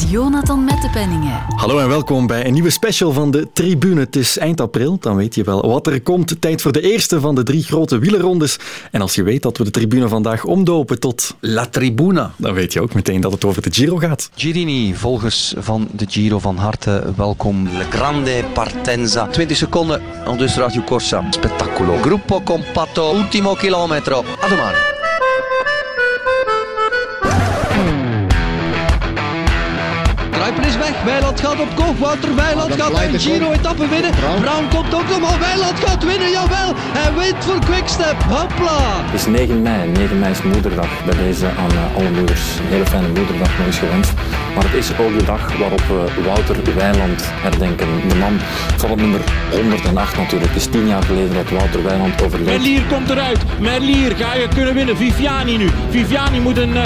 Met Jonathan Mettepenningen. Hallo en welkom bij een nieuwe special van de Tribune. Het is eind april, dan weet je wel wat er komt. Tijd voor de eerste van de drie grote wielerrondes. En als je weet dat we de Tribune vandaag omdopen tot... La Tribuna. Dan weet je ook meteen dat het over de Giro gaat. Girini, volgers van de Giro van harte welkom. Le Grande Partenza. 20 seconden, al dus Radio Corsa. Spettaculo. Gruppo compatto, ultimo chilometro. A domani. Kruiper is weg. Weiland gaat op kop. Wouter Weiland gaat een Giro-etappe winnen. Brown komt ook nog, maar Weiland gaat winnen. Jawel, hij wint voor Quickstep. Hopla. Het is 9 mei. 9 mei is moederdag. Bij deze aan eh, alle moeders. Een hele fijne moederdag nog eens gewenst. Maar het is ook de dag waarop we Wouter Weiland herdenken. De man van het nummer 108 natuurlijk. Het is tien jaar geleden dat Wouter Weiland overleed. Merlier komt eruit. Merlier, ga je kunnen winnen. Viviani nu. Viviani moet een uh,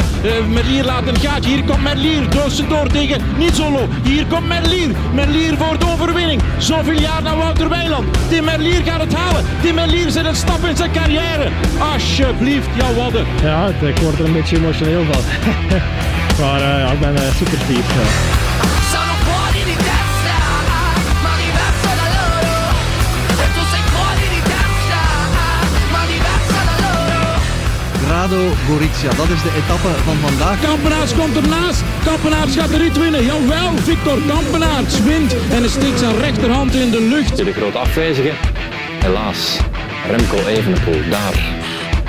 Merlier laten gaan. Hier komt Merlier door tegen niet solo. Hier komt Merlier. Merlier voor de overwinning. Zoveel jaar naar Wouter Weiland. Tim Merlier gaat het halen. Tim Merlier zet een stap in zijn carrière. Alsjeblieft, ja wadde. Ja, ik word er een beetje emotioneel van. maar uh, ja, ik ben uh, super fier. Gorizia. Dat is de etappe van vandaag. Kampenaars komt ernaast. Kampenaars gaat de rit winnen. Jawel, Victor Kampenaars wint en steekt zijn rechterhand in de lucht. De grote afwijzige, helaas, Remco Evenepoel, daar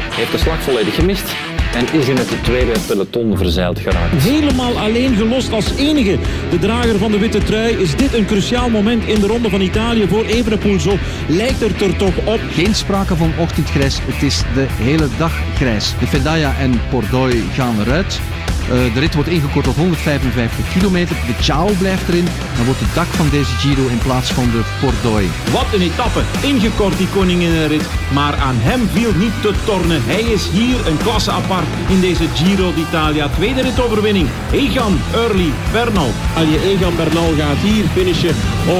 heeft de slag volledig gemist en is in het tweede peloton verzeild geraakt. Helemaal alleen gelost als enige. De drager van de witte trui is dit een cruciaal moment in de ronde van Italië voor Evenepoel. Zo lijkt het er toch op. Geen sprake van ochtendgrijs, het is de hele dag grijs. De Fedaya en Pordoi gaan eruit. Uh, de rit wordt ingekort tot 155 kilometer. De Ciao blijft erin. Dan wordt het dak van deze Giro in plaats van de Pordoi. Wat een etappe. Ingekort die koninginnenrit. Maar aan hem viel niet te tornen. Hij is hier een klasse apart in deze Giro d'Italia. Tweede ritoverwinning. Egan, Early, Bernal. Alje Egan Bernal gaat hier finishen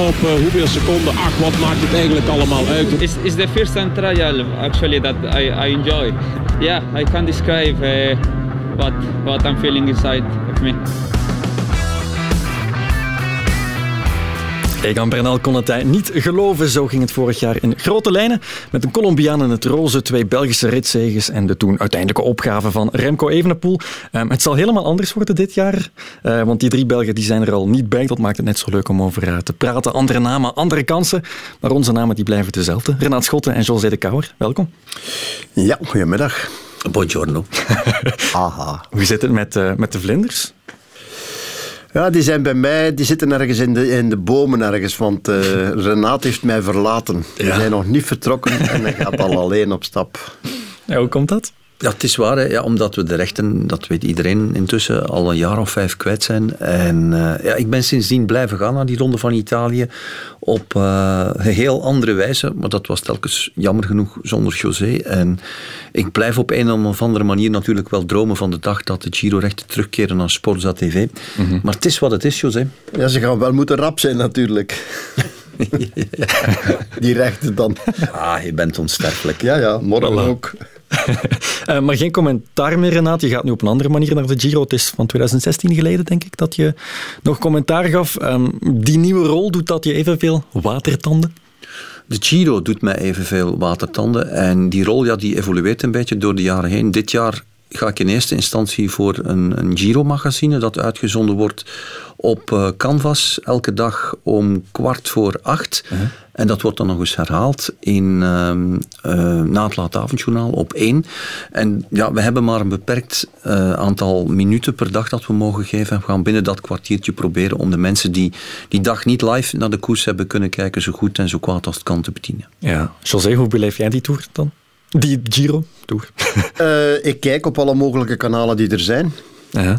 op uh, hoeveel seconden? Ach, wat maakt het eigenlijk allemaal uit? It's, it's the first time trial actually that I, I enjoy. Yeah, I can describe... Uh, what what I'm feeling inside of me. Egan Bernal kon het niet geloven. Zo ging het vorig jaar in grote lijnen. Met een Colombiaan in het roze, twee Belgische ritzeges en de toen uiteindelijke opgave van Remco Evenepoel. Um, het zal helemaal anders worden dit jaar. Uh, want die drie Belgen die zijn er al niet bij. Dat maakt het net zo leuk om over uh, te praten. Andere namen, andere kansen. Maar onze namen die blijven dezelfde. Renaat Schotten en José de Kouwer, welkom. Ja, goedemiddag. Buongiorno. Aha. Hoe zit het met, uh, met de vlinders? Ja, die zijn bij mij, die zitten ergens in de, in de bomen ergens, want uh, Renaat heeft mij verlaten. Ja. We zijn nog niet vertrokken en hij gaat al alleen op stap. Ja, hoe komt dat? Ja, het is waar, hè. Ja, omdat we de rechten, dat weet iedereen intussen, al een jaar of vijf kwijt zijn. En uh, ja, ik ben sindsdien blijven gaan naar die ronde van Italië op uh, een heel andere wijze. Maar dat was telkens jammer genoeg zonder José. En ik blijf op een of andere manier natuurlijk wel dromen van de dag dat de Giro-rechten terugkeren naar Sporza TV. Mm -hmm. Maar het is wat het is, José. Ja, ze gaan wel moeten rap zijn natuurlijk. die rechten dan. Ah, je bent onsterfelijk. Ja, ja, morgen voilà. ook. Uh, maar geen commentaar meer, Renaat. Je gaat nu op een andere manier naar de Giro. Het is van 2016 geleden, denk ik, dat je nog commentaar gaf. Um, die nieuwe rol, doet dat je evenveel watertanden? De Giro doet mij evenveel watertanden. En die rol ja, die evolueert een beetje door de jaren heen. Dit jaar ga ik in eerste instantie voor een, een Giro-magazine dat uitgezonden wordt op uh, Canvas elke dag om kwart voor acht. Uh -huh. En dat wordt dan nog eens herhaald in, uh, na het laatavondjournaal op één. En ja, we hebben maar een beperkt uh, aantal minuten per dag dat we mogen geven. En we gaan binnen dat kwartiertje proberen om de mensen die die dag niet live naar de koers hebben kunnen kijken, zo goed en zo kwaad als het kan te bedienen. Ja, José, hoe beleef jij die tour dan? Die Giro tour? ik kijk op alle mogelijke kanalen die er zijn. -huh.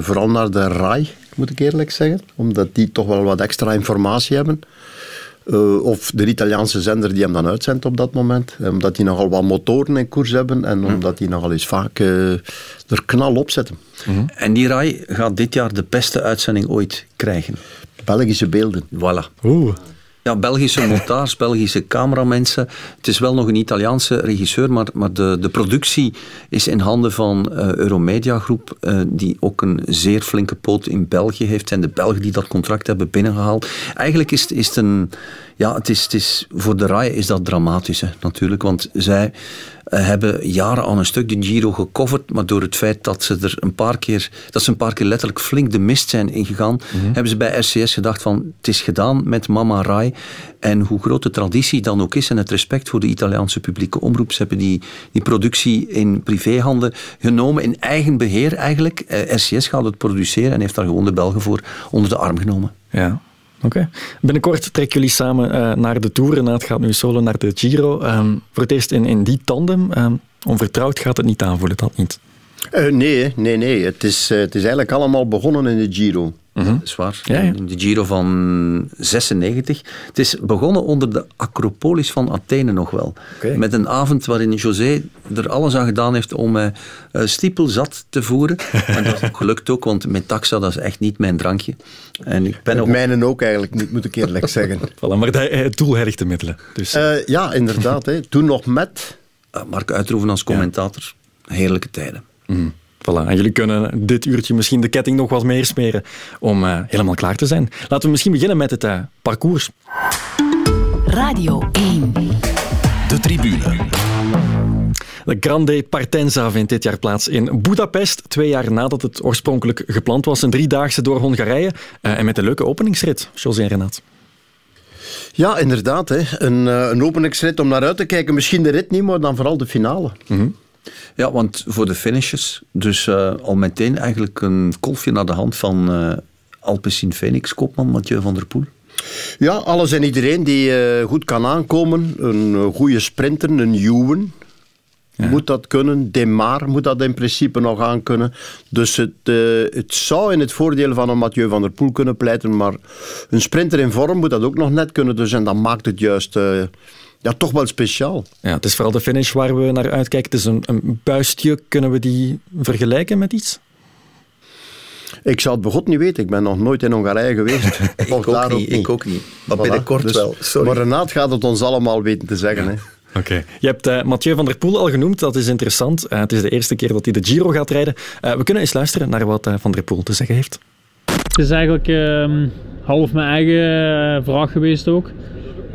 vooral naar de RAI, moet ik eerlijk zeggen. Omdat die toch wel wat extra informatie hebben. Uh, of de Italiaanse zender die hem dan uitzendt op dat moment. Omdat die nogal wat motoren in koers hebben en mm. omdat die nogal eens vaak uh, er knal op zetten. Mm -hmm. En die RAI gaat dit jaar de beste uitzending ooit krijgen. Belgische beelden. Voilà. Oeh. Ja, Belgische montaars, Belgische cameramensen. Het is wel nog een Italiaanse regisseur, maar, maar de, de productie is in handen van uh, Euromedia Groep, uh, die ook een zeer flinke poot in België heeft. En de Belgen die dat contract hebben binnengehaald. Eigenlijk is, is het een... Ja, het is, het is, voor de RAI is dat dramatisch hè, natuurlijk, want zij hebben jaren aan een stuk de Giro gecoverd, maar door het feit dat ze er een paar keer, dat ze een paar keer letterlijk flink de mist zijn ingegaan, mm-hmm. hebben ze bij RCS gedacht van het is gedaan met Mama Rai. En hoe groot de traditie dan ook is en het respect voor de Italiaanse publieke omroep, ze hebben die, die productie in privéhanden genomen, in eigen beheer eigenlijk. Eh, RCS gaat het produceren en heeft daar gewoon de Belgen voor onder de arm genomen. Ja, Oké. Binnenkort trekken jullie samen uh, naar de Tour. en het gaat nu solo naar de Giro. Um, voor het eerst in, in die tandem. Um, onvertrouwd gaat het niet aanvoelen, dat niet? Uh, nee, nee, nee. Het is, uh, het is eigenlijk allemaal begonnen in de Giro. Mm -hmm. Dat is waar. Ja, ja. De Giro van 96. Het is begonnen onder de Acropolis van Athene nog wel. Okay. Met een avond waarin José er alles aan gedaan heeft om uh, stiepel zat te voeren. en dat is ook gelukt ook, want met taxa dat is echt niet mijn drankje. En ik ben ook... Mijnen ook eigenlijk niet, moet ik eerlijk zeggen. voilà, maar het doel herrichte middelen. Dus. Uh, ja, inderdaad. Hè. Toen nog met... Mark Uitroeven als commentator. Ja. Heerlijke tijden. Mm. Voilà. En jullie kunnen dit uurtje misschien de ketting nog wat meer smeren om uh, helemaal klaar te zijn. Laten we misschien beginnen met het uh, parcours. Radio 1. De tribune. De Grande Partenza vindt dit jaar plaats in Budapest. Twee jaar nadat het oorspronkelijk gepland was. Een driedaagse door Hongarije. Uh, en met een leuke openingsrit, José Renat. Ja, inderdaad. Hè. Een, een openingsrit om naar uit te kijken. Misschien de rit niet, maar dan vooral de finale. Mm -hmm. Ja, want voor de finishes, dus uh, al meteen eigenlijk een kolfje naar de hand van uh, Alpecin Phoenix, kopman Mathieu van der Poel. Ja, alles en iedereen die uh, goed kan aankomen. Een goede sprinter, een Juwen. Ja. Moet dat kunnen. Demar moet dat in principe nog aan kunnen. Dus het, het zou in het voordeel van een Mathieu van der Poel kunnen pleiten. Maar een sprinter in vorm moet dat ook nog net kunnen. Dus en dat maakt het juist ja, toch wel speciaal. Ja, het is vooral de finish waar we naar uitkijken. Het is een, een buistje. Kunnen we die vergelijken met iets? Ik zou het begot niet weten. Ik ben nog nooit in Hongarije geweest. ik, ook niet, niet, ik ook niet. Maar voilà. binnenkort dus, wel. Sorry. Maar Renaat gaat het ons allemaal weten te zeggen. Ja. Hè. Oké. Okay. Je hebt uh, Mathieu van der Poel al genoemd. Dat is interessant. Uh, het is de eerste keer dat hij de Giro gaat rijden. Uh, we kunnen eens luisteren naar wat Van der Poel te zeggen heeft. Het is eigenlijk ehm, half mijn eigen vraag geweest ook.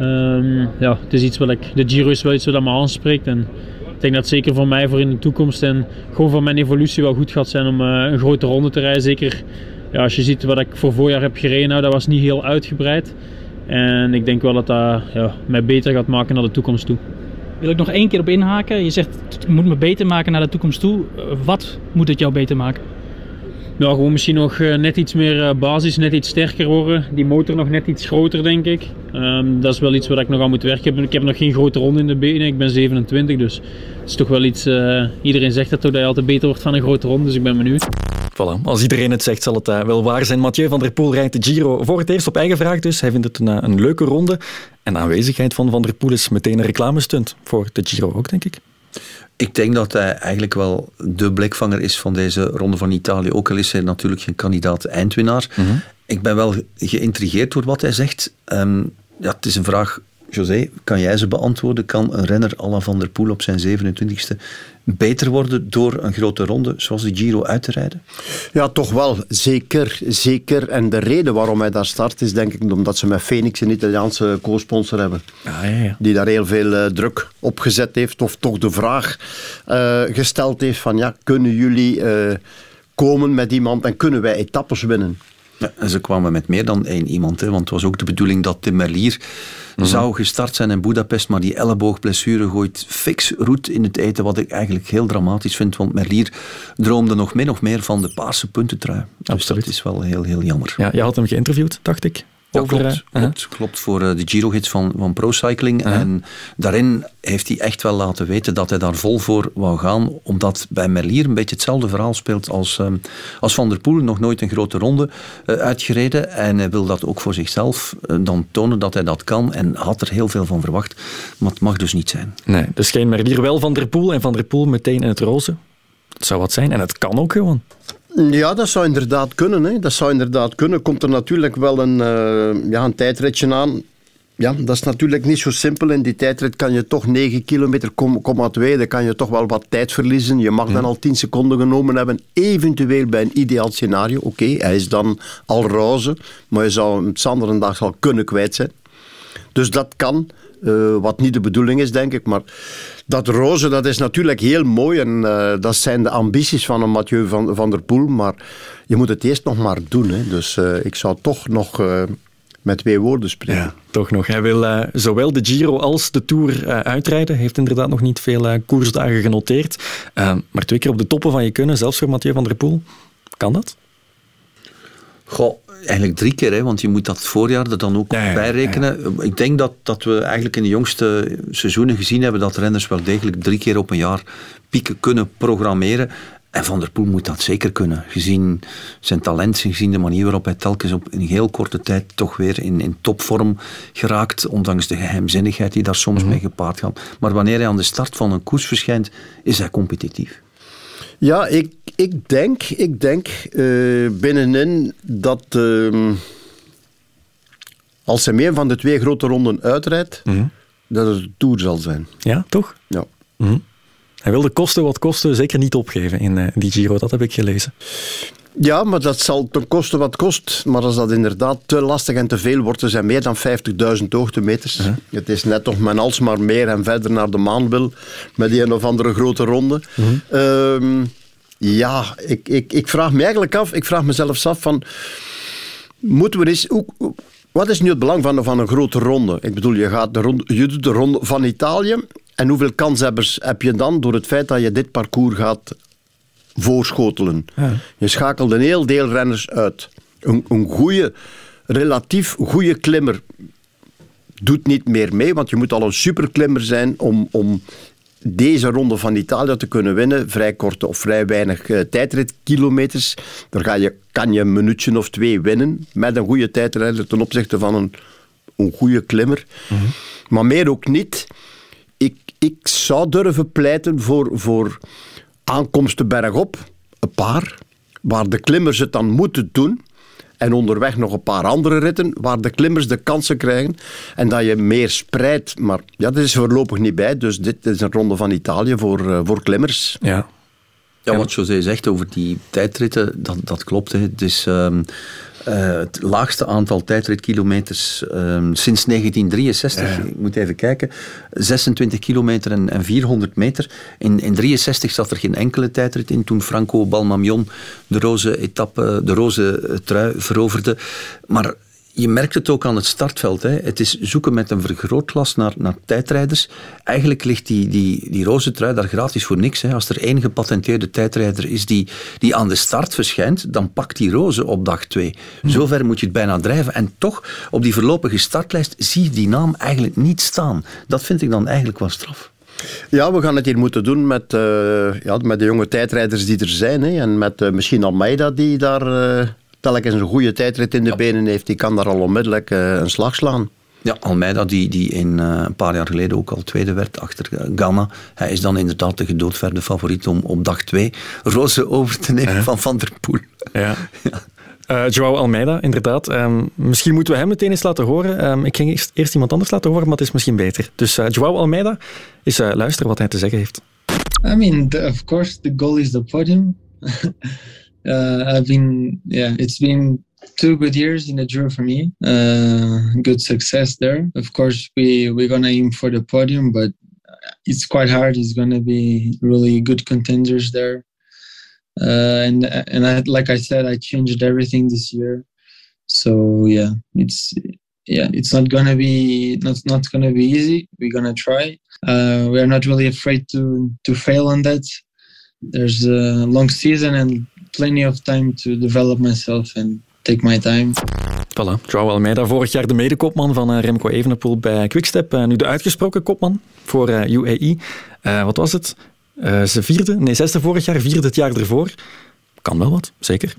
Um, ja, het is iets wat ik, de Giro is wel iets wat me aanspreekt. En ik denk dat zeker voor mij voor in de toekomst en gewoon voor mijn evolutie wel goed gaat zijn om uh, een grote ronde te rijden. Zeker ja, als je ziet wat ik voor voorjaar heb gereden, nou, dat was niet heel uitgebreid. En ik denk wel dat dat ja, mij beter gaat maken naar de toekomst toe. Wil ik nog één keer op inhaken? Je zegt het moet me beter maken naar de toekomst toe. Wat moet het jou beter maken? Nou, gewoon misschien nog net iets meer basis, net iets sterker worden. Die motor nog net iets groter, denk ik. Um, dat is wel iets waar ik nog aan moet werken. Ik heb nog geen grote ronde in de benen. Ik ben 27, dus het is toch wel iets... Uh, iedereen zegt dat, dat je altijd beter wordt van een grote ronde, dus ik ben benieuwd. Voilà. Als iedereen het zegt, zal het uh, wel waar zijn. Mathieu van der Poel rijdt de Giro voor het eerst op eigen vraag dus. Hij vindt het een, een leuke ronde. En de aanwezigheid van Van der Poel is meteen een reclamestunt voor de Giro ook, denk ik. Ik denk dat hij eigenlijk wel de blikvanger is van deze ronde van Italië. Ook al is hij natuurlijk geen kandidaat eindwinnaar. Mm -hmm. Ik ben wel geïntrigeerd door wat hij zegt. Um, ja, het is een vraag, José, kan jij ze beantwoorden? Kan een renner Alain van der Poel op zijn 27e beter worden door een grote ronde zoals de Giro uit te rijden? Ja, toch wel. Zeker. zeker. En de reden waarom hij daar start is denk ik omdat ze met Phoenix een Italiaanse co-sponsor hebben. Ah, ja, ja. Die daar heel veel uh, druk op gezet heeft. Of toch de vraag uh, gesteld heeft van ja, kunnen jullie uh, komen met iemand en kunnen wij etappes winnen? Ja, ze kwamen met meer dan één iemand. Hè, want het was ook de bedoeling dat Tim Merlier -hmm. zou gestart zijn in Budapest. Maar die elleboogblessure gooit fix roet in het eten. Wat ik eigenlijk heel dramatisch vind. Want Merlier droomde nog min of meer van de paarse puntentrui. Dus Absoluut. dat is wel heel, heel jammer. Ja, je had hem geïnterviewd, dacht ik. Ja, klopt, uh, klopt, klopt, voor uh, de Giro-gids van, van ProCycling. Uh -huh. En daarin heeft hij echt wel laten weten dat hij daar vol voor wou gaan. Omdat bij Merlier een beetje hetzelfde verhaal speelt als, um, als Van der Poel. Nog nooit een grote ronde uh, uitgereden. En hij wil dat ook voor zichzelf dan tonen dat hij dat kan. En had er heel veel van verwacht. Maar het mag dus niet zijn. Nee, dus geen Merlier wel Van der Poel. En Van der Poel meteen in het roze. Het zou wat zijn. En het kan ook gewoon. Ja, dat zou inderdaad kunnen. Hè. Dat zou inderdaad kunnen. Komt er natuurlijk wel een, uh, ja, een tijdritje aan. Ja, dat is natuurlijk niet zo simpel. In die tijdrit kan je toch 9 kilometer, 2, dan kan je toch wel wat tijd verliezen. Je mag dan al 10 seconden genomen hebben, eventueel bij een ideaal scenario. Oké, hij is dan al roze, maar je zou hem Sander een dag al kunnen kwijt zijn. Dus dat kan, uh, wat niet de bedoeling is, denk ik. Maar dat roze, dat is natuurlijk heel mooi en uh, dat zijn de ambities van een Mathieu van, der Poel. Maar je moet het eerst nog maar doen. Hè. Dus uh, ik zou toch nog met twee woorden spreken. Ja, toch nog. Hij wil zowel de Giro als de Tour uh, uitrijden. Heeft inderdaad nog niet veel koersdagen genoteerd. maar twee keer op de toppen van je kunnen, zelfs voor Mathieu van der Poel. Kan dat? Goh, eigenlijk drie keer, hè, want je moet dat voorjaar er dan ook ja, bij rekenen. Ja, Ik denk dat, dat we eigenlijk in de jongste seizoenen gezien hebben dat renners wel degelijk drie keer op een jaar pieken kunnen programmeren. En Van der Poel moet dat zeker kunnen. Gezien zijn talent, gezien de manier waarop hij telkens op een heel korte tijd toch weer in, in topvorm geraakt. Ondanks de geheimzinnigheid die daar soms mee gepaard gaat. Maar wanneer hij aan de start van een koers verschijnt, is hij competitief. Ja, ik, ik denk, ik denk uh, binnenin dat uh, als hij meer van de twee grote ronden uitrijdt, mm -hmm. dat het Tour zal zijn. Ja, toch? Ja. Mm -hmm. Hij wil de kosten wat kosten zeker niet opgeven in uh, die Giro, dat heb ik gelezen. Ja, maar dat zal ten koste wat kost. Maar als dat inderdaad te lastig en te veel wordt, er zijn meer dan 50.000 hoogtemeters. -huh. Het is net of men alsmaar meer en verder naar de maan wil met die een of andere grote ronde. Um, ja, ik, ik, ik vraag me eigenlijk af, ik vraag mezelf af van, moeten we eens... Wat is nu het belang van, van een grote ronde? Ik bedoel, je, gaat de ronde, je doet de ronde van Italië en hoeveel kanshebbers heb je dan door het feit dat je dit parcours gaat voorschotelen? Ja. Je schakelt een heel deel renners uit. Een, een goede, relatief goede klimmer doet niet meer mee, want je moet al een superklimmer zijn om, om deze ronde van Italië te kunnen winnen. Vrij korte of vrij weinig uh, tijdritkilometers. Daar ga je, kan je een minuutje of twee winnen met een goede tijdrijder ten opzichte van een, een goede klimmer. Mm -hmm. Maar meer ook niet ik, ik zou durven pleiten voor, voor aankomsten bergop, een paar, waar de klimmers het dan moeten doen. En onderweg nog een paar andere ritten waar de klimmers de kansen krijgen. En dat je meer spreidt. Maar ja, dat is voorlopig niet bij. Dus dit is een ronde van Italië voor, uh, voor klimmers. Ja. Ja, wat José zegt over die tijdritten, dat, dat klopt. Hè. Het is um, uh, het laagste aantal tijdritkilometers um, sinds 1963. Ja. Ik moet even kijken. 26 kilometer en, en 400 meter. In, in 63 zat er geen enkele tijdrit in toen Franco Balmamion de roze etappe, de roze trui veroverde. Maar je merkt het ook aan het startveld. Hè. Het is zoeken met een vergrootglas naar, naar tijdrijders. Eigenlijk ligt die, die, die roze trui daar gratis voor niks. Hè. Als er één gepatenteerde tijdrijder is die, die aan de start verschijnt, dan pakt die roze op dag twee. Hmm. Zover moet je het bijna drijven. En toch, op die voorlopige startlijst zie je die naam eigenlijk niet staan. Dat vind ik dan eigenlijk wel straf. Ja, we gaan het hier moeten doen met, uh, ja, met de jonge tijdrijders die er zijn. Hè. En met uh, misschien Almeida die daar... Uh telkens een goede tijdrit in de ja. benen heeft, die kan daar al onmiddellijk uh, een slag slaan. Ja, Almeida, die, die in, uh, een paar jaar geleden ook al tweede werd achter uh, Ghana. Hij is dan inderdaad de gedoodverde favoriet om op dag twee roze over te nemen van Van der Poel. Ja. ja. Uh, Joao Almeida, inderdaad. Um, misschien moeten we hem meteen eens laten horen. Um, ik ging eerst, eerst, iemand anders laten horen, maar het is misschien beter. Dus uh, Joao Almeida, eens uh, luisteren wat hij te zeggen heeft. I mean, the, of course, the goal is the podium. uh, I've been yeah, it's been two good years in the Giro for me. Uh, good success there. Of course, we we're gonna aim for the podium, but it's quite hard. It's gonna be really good contenders there. Uh, and and I, like I said, I changed everything this year. So yeah, it's yeah, it's not gonna be not not gonna be easy. We're gonna try. Uh, we are not really afraid to to fail on that. There's a long season and plenty of time to develop myself and take my time. Voilà, Joao Almeida, vorig jaar de medekopman van uh, Remco Evenepoel bij Quickstep. Uh, nu de uitgesproken kopman voor uh, UAE. wat was het? ze vierde, nee zesde vorig jaar, vierde het jaar ervoor. Kan wel wat, zeker.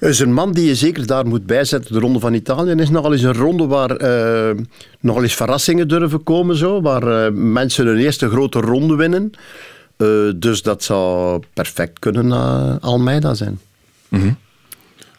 is een man die je zeker daar moet bijzetten. De Ronde van Italië is nogal eens een ronde waar uh, nogal eens verrassingen durven komen. Zo, waar uh, mensen hun eerste grote ronde winnen. Uh, dus dat zou perfect kunnen uh, Almeida zijn. Mm -hmm.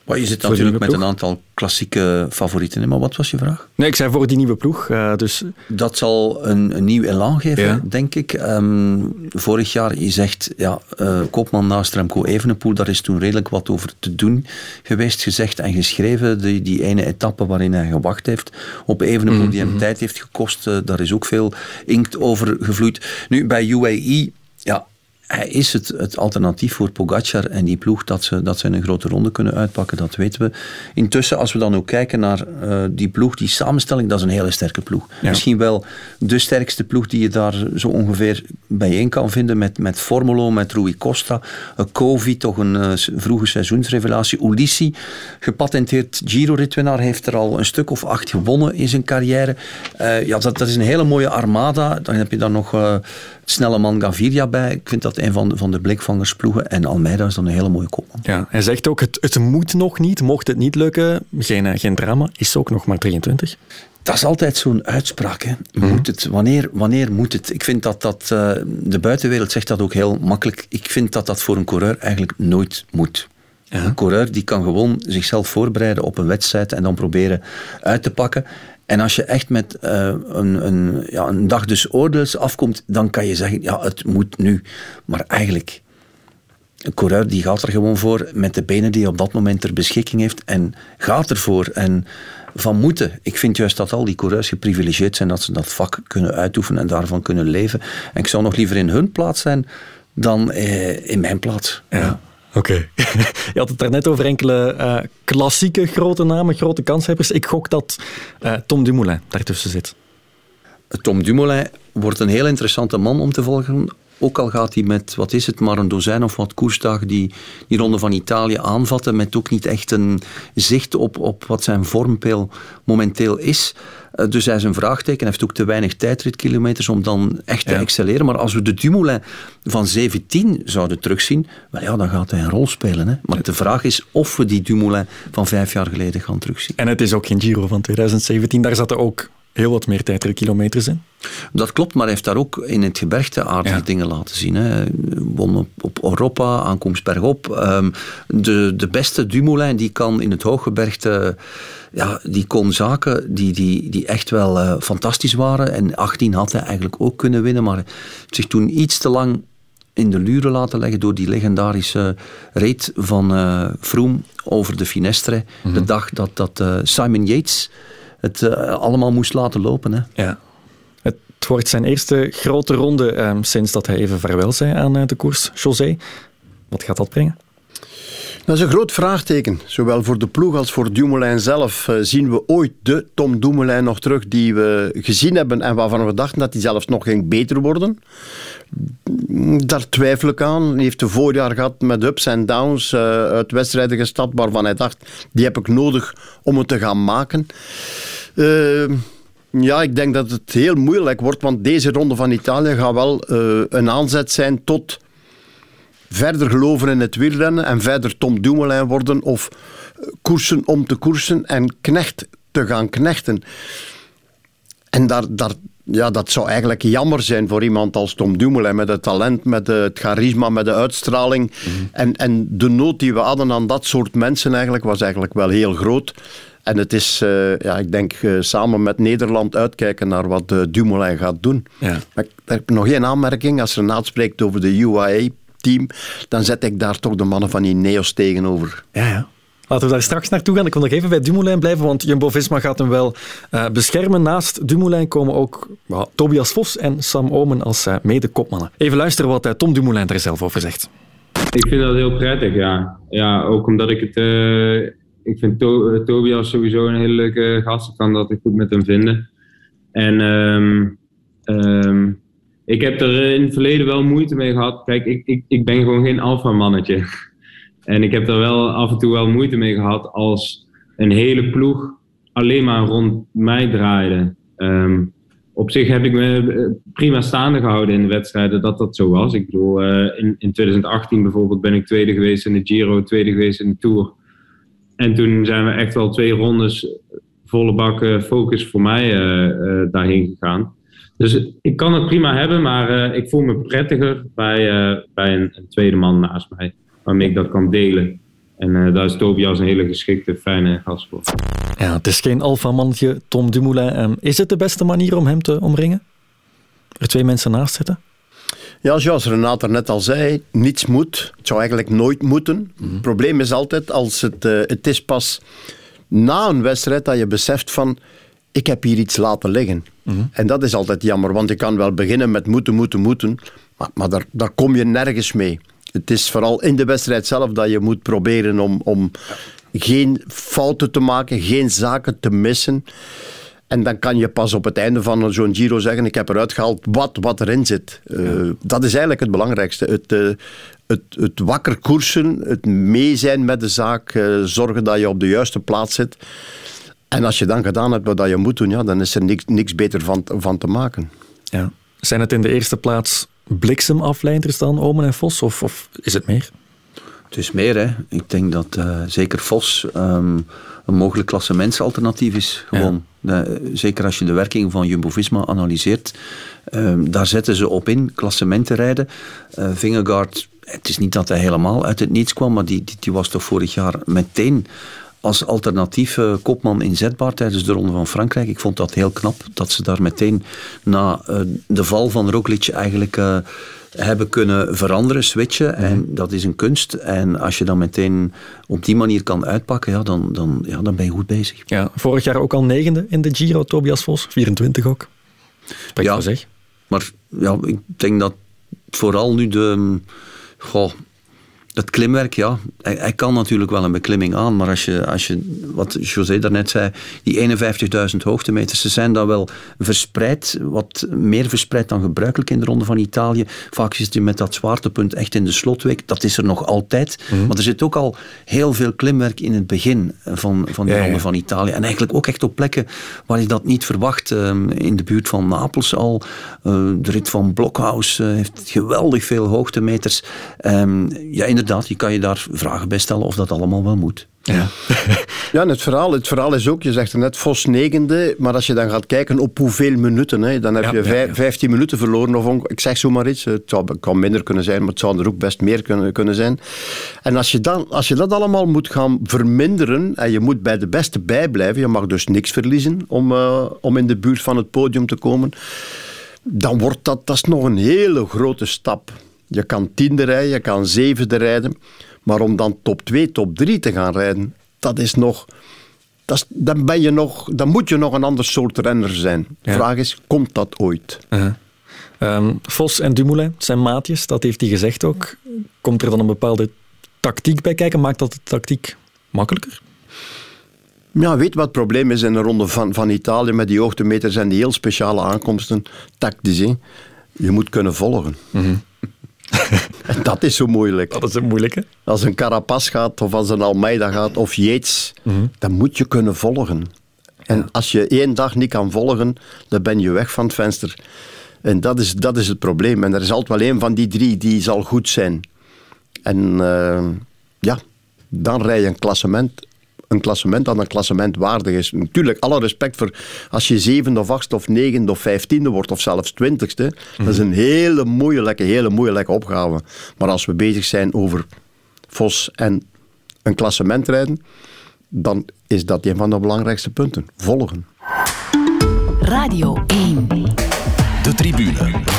Maar je zit Voor natuurlijk met een aantal klassieke favorieten. Maar wat was je vraag? Nee, ik zei voor die nieuwe ploeg. eh, dus Dat zal een, een nieuw elan geven, Ja. denk ik. Ehm, vorig jaar, je zegt, ja, eh, Koopman naast Remco Evenepoel, daar is toen redelijk wat over te doen geweest, gezegd en geschreven. Die, die ene etappe waarin hij gewacht heeft op Evenepoel, die hem tijd heeft gekost, eh, daar is ook veel inkt over gevloeid. Nu, bij UAE, ja, hij is het, het alternatief voor Pogacar en die ploeg dat ze, dat ze een grote ronde kunnen uitpakken, dat weten we. Intussen, als we dan ook kijken naar eh, die ploeg, die samenstelling, dat is een hele sterke ploeg. Ja. Misschien wel de sterkste ploeg die je daar zo ongeveer bijeen kan vinden met, met Formolo, met Rui Costa, uh, Kovi, toch een s- vroege seizoensrevelatie, Ulissi, gepatenteerd Giro-ritwinnaar, heeft er al een stuk of acht gewonnen in zijn carrière. Eh, ja, dat, dat is een hele mooie armada. Dan heb je dan nog snelle man Gaviria bij. Ik vind dat een van de, van de blikvangersploegen. En Almeida is dan een hele mooie kopman. ja, hij zegt ook, het, het moet nog niet. Mocht het niet lukken, geen, eh, geen drama. Is ook nog maar 23. Dat is altijd zo'n uitspraak. Hè. Moet het, wanneer, wanneer moet het? Ik vind dat dat, eh, de buitenwereld zegt dat ook heel makkelijk. Ik vind dat dat voor een coureur eigenlijk nooit moet. Een coureur die kan gewoon zichzelf voorbereiden op een wedstrijd en dan proberen uit te pakken. En als je echt met eh, een, een, ja, een dag dus oordeels afkomt, dan kan je zeggen, ja, het moet nu. Maar eigenlijk, een coureur die gaat er gewoon voor met de benen die hij op dat moment ter beschikking heeft en gaat ervoor. En van moeten. Ik vind juist dat al die coureurs geprivilegeerd zijn dat ze dat vak kunnen uitoefenen en daarvan kunnen leven. En ik zou nog liever in hun plaats zijn dan eh, in mijn plaats. Ja. Oké. Je had het daarnet over enkele eh, klassieke grote namen, grote kanshebbers. Ik gok dat eh, Tom Dumoulin daartussen zit. Tom Dumoulin wordt een heel interessante man om te volgen. Ook al gaat hij met, wat is het, maar een dozijn of wat koersdagen die, die ronde van Italië aanvatten, met ook niet echt een zicht op, op wat zijn vormpeil momenteel is. Eh, Dus hij is een vraagteken, hij heeft ook te weinig tijdritkilometers om dan echt te Ja. excelleren. Maar als we de Dumoulin van 17 zouden terugzien, wel ja, dan gaat hij een rol spelen. Hè. Maar de vraag is of we die Dumoulin van vijf jaar geleden gaan terugzien. En het is ook geen Giro van 2017. Daar zaten ook heel wat meer tijdritkilometers in. Dat klopt, maar hij heeft daar ook in het gebergte aardige Ja. dingen laten zien. Hè. Won op, op Europa, aankomst bergop. Ehm, de, de beste Dumoulin die kan in het hooggebergte... Ja, die kon zaken die, die, die echt wel eh, fantastisch waren. En 18 had hij eigenlijk ook kunnen winnen, maar zich toen iets te lang in de luren laten leggen door die legendarische reet van eh Froome over de Finestre. De dag dat, dat eh, Simon Yates het eh, allemaal moest laten lopen. Hè. Ja. Het wordt zijn eerste grote ronde ehm, sinds dat hij even vaarwel zei aan eh, de koers José. Wat gaat dat brengen? Dat is een groot vraagteken. Zowel voor de ploeg als voor Dumoulin zelf. Eh, zien we ooit de Tom Dumoulin nog terug die we gezien hebben en waarvan we dachten dat hij zelfs nog ging beter worden? Daar twijfel ik aan. Hij heeft een voorjaar gehad met ups en downs eh, uit wedstrijden gestapt waarvan hij dacht, die heb ik nodig om het te gaan maken. Eh, ja, ik denk dat het heel moeilijk wordt, want deze ronde van Italië gaat wel eh, een aanzet zijn tot verder geloven in het wielrennen en verder Tom Dumoulin worden of eh, koersen om te koersen en knecht te gaan knechten. En daar, daar, ja, dat zou eigenlijk jammer zijn voor iemand als Tom Dumoulin met het talent, met het charisma, met de uitstraling. en, en de nood die we hadden aan dat soort mensen eigenlijk was eigenlijk wel heel groot. En het is, eh, ja, ik denk, eh, samen met Nederland uitkijken naar wat eh, Dumoulin gaat doen. Ja. Maar ik ik heb nog één aanmerking. Als Renaat spreekt over de UAE-team, dan zet ik daar toch de mannen van Ineos tegenover. Ja, ja. Laten we daar straks naartoe gaan. Ik wil nog even bij Dumoulin blijven, want Jumbo-Visma gaat hem wel eh, beschermen. Naast Dumoulin komen ook Tobias Vos en Sam Omen als eh, mede-kopmannen. Even luisteren wat Tom Dumoulin er zelf over zegt. Ik vind dat heel prettig, ja. Ja, ook omdat ik het... eh, ik vind To- eh, Tobias sowieso een hele leuke gast. Ik kan dat goed met hem vinden. En ehm, ehm, ik heb er in het verleden wel moeite mee gehad. Kijk, ik, ik, ik ben gewoon geen alfa-mannetje. En ik heb er wel af en toe wel moeite mee gehad als een hele ploeg alleen maar rond mij draaide. Ehm, op zich heb ik me eh, prima staande gehouden in de wedstrijden dat dat zo was. Ik bedoel, eh, in, in 2018 bijvoorbeeld ben ik tweede geweest in de Giro, tweede geweest in de Tour. En toen zijn we echt wel twee rondes volle bak eh, focus voor mij eh, eh, daarheen gegaan. Dus ik kan het prima hebben, maar ik voel me prettiger bij, bij een, tweede man naast mij. Waarmee ik dat kan delen. En daar is Tobias een hele geschikte, fijne gast voor. Ja, het is geen alfamannetje, Tom Dumoulin. Um, is het de beste manier om hem te omringen? Er twee mensen naast zitten? Ja, zoals Renate er net al zei, niets moet. Het zou eigenlijk nooit moeten. Het probleem is altijd, als het, uh, het is pas na een wedstrijd dat je beseft van, ik heb hier iets laten liggen. Mhm. En dat is altijd jammer, want je kan wel beginnen met moeten, moeten, moeten, maar, maar daar, daar kom je nergens mee. Het is vooral in de wedstrijd zelf dat je moet proberen om, om geen fouten te maken, geen zaken te missen. En dan kan je pas op het einde van zo'n Giro zeggen: Ik heb eruit gehaald wat, wat erin zit. Uh, dat is eigenlijk het belangrijkste. Het, uh, het, het wakker koersen, het mee zijn met de zaak, uh, zorgen dat je op de juiste plaats zit. En als je dan gedaan hebt wat je moet doen, ja, dan is er niks, niks beter van, van te maken. Ja. Zijn het in de eerste plaats bliksemafleiders dan, Omen en Vos, of, of is het meer? Het is meer, hè. Ik denk dat uh, zeker Vos um, een mogelijk klassementsalternatief is. Gewoon. Ja. De, zeker als je de werking van Jumbo-Visma analyseert. Um, daar zetten ze op in, klassementen rijden. Uh, Vingegaard, het is niet dat hij helemaal uit het niets kwam, maar die, die, was toch vorig jaar meteen als alternatieve kopman inzetbaar tijdens de Ronde van Frankrijk. Ik vond dat heel knap dat ze daar meteen na uh, de val van Roglic eigenlijk hebben kunnen veranderen, switchen. Mhm. En dat is een kunst. En als je dan meteen op die manier kan uitpakken, ja, dan, dan, ja, dan ben je goed bezig. Ja, vorig jaar ook al negende in de Giro, Tobias Vos, 24 ook. Spreekt ja, zeg. Maar ja, ik denk dat vooral nu de... Goh, dat klimwerk, ja, hij, hij, kan natuurlijk wel een beklimming aan, maar als je, als je wat José daarnet zei, die 51.000 hoogtemeters, ze zijn dan wel verspreid, wat meer verspreid dan gebruikelijk in de Ronde van Italië. Vaak zit je met dat zwaartepunt echt in de slotweek, dat is er nog altijd. Mm. Maar er zit ook al heel veel klimwerk in het begin van, van de ja, Ronde ja. van Italië. En eigenlijk ook echt op plekken waar je dat niet verwacht. Um, in de buurt van Napels al, uh, de rit van Blockhaus uh, heeft geweldig veel hoogtemeters. Um, ja, inderdaad je kan je daar vragen bij stellen of dat allemaal wel moet. Ja, ja en het verhaal, het verhaal is ook, je zegt er net Vos negende, maar als je dan gaat kijken op hoeveel minuten, hè, dan heb ja, je vijf, ja, 15 minuten verloren. Of ik zeg zomaar iets, het zou, kan minder kunnen zijn, maar het zou er ook best meer kunnen, kunnen zijn. En als je, dan, als je dat allemaal moet gaan verminderen en je moet bij de beste bijblijven, je mag dus niks verliezen om, uh, om in de buurt van het podium te komen, dan wordt dat, dat is nog een hele grote stap. Je kan tiende rijden, je kan zevende rijden. Maar om dan top 2, top 3 te gaan rijden, dat is nog. Dat is, dan, ben je nog, dan moet je nog een ander soort renner zijn. De ja. vraag is, komt dat ooit? Uh -huh. um, Vos en Dumoulin zijn maatjes, dat heeft hij gezegd ook. Komt er dan een bepaalde tactiek bij kijken? Maakt dat de tactiek makkelijker? Ja, weet wat het probleem is in de ronde van, van Italië met die hoogtemeters en die heel speciale aankomsten? Tactisch, hè? Je moet kunnen volgen. Mm -hmm. dat is zo moeilijk. Dat is het moeilijke. Als een Carapaz gaat, of als een Almeida gaat, of Yates, mm -hmm. dan moet je kunnen volgen. En als je één dag niet kan volgen, dan ben je weg van het venster. En dat is, dat is het probleem. En er is altijd wel één van die drie die zal goed zijn. En uh, ja, dan rij je een klassement een klassement dat een klassement waardig is. Natuurlijk, alle respect voor als je zevende of achtste of negende of vijftiende wordt of zelfs twintigste. Mm -hmm. Dat is een hele moeilijke, hele moeilijke opgave. Maar als we bezig zijn over Vos en een klassement rijden, dan is dat een van de belangrijkste punten. Volgen. Radio 1. De tribune.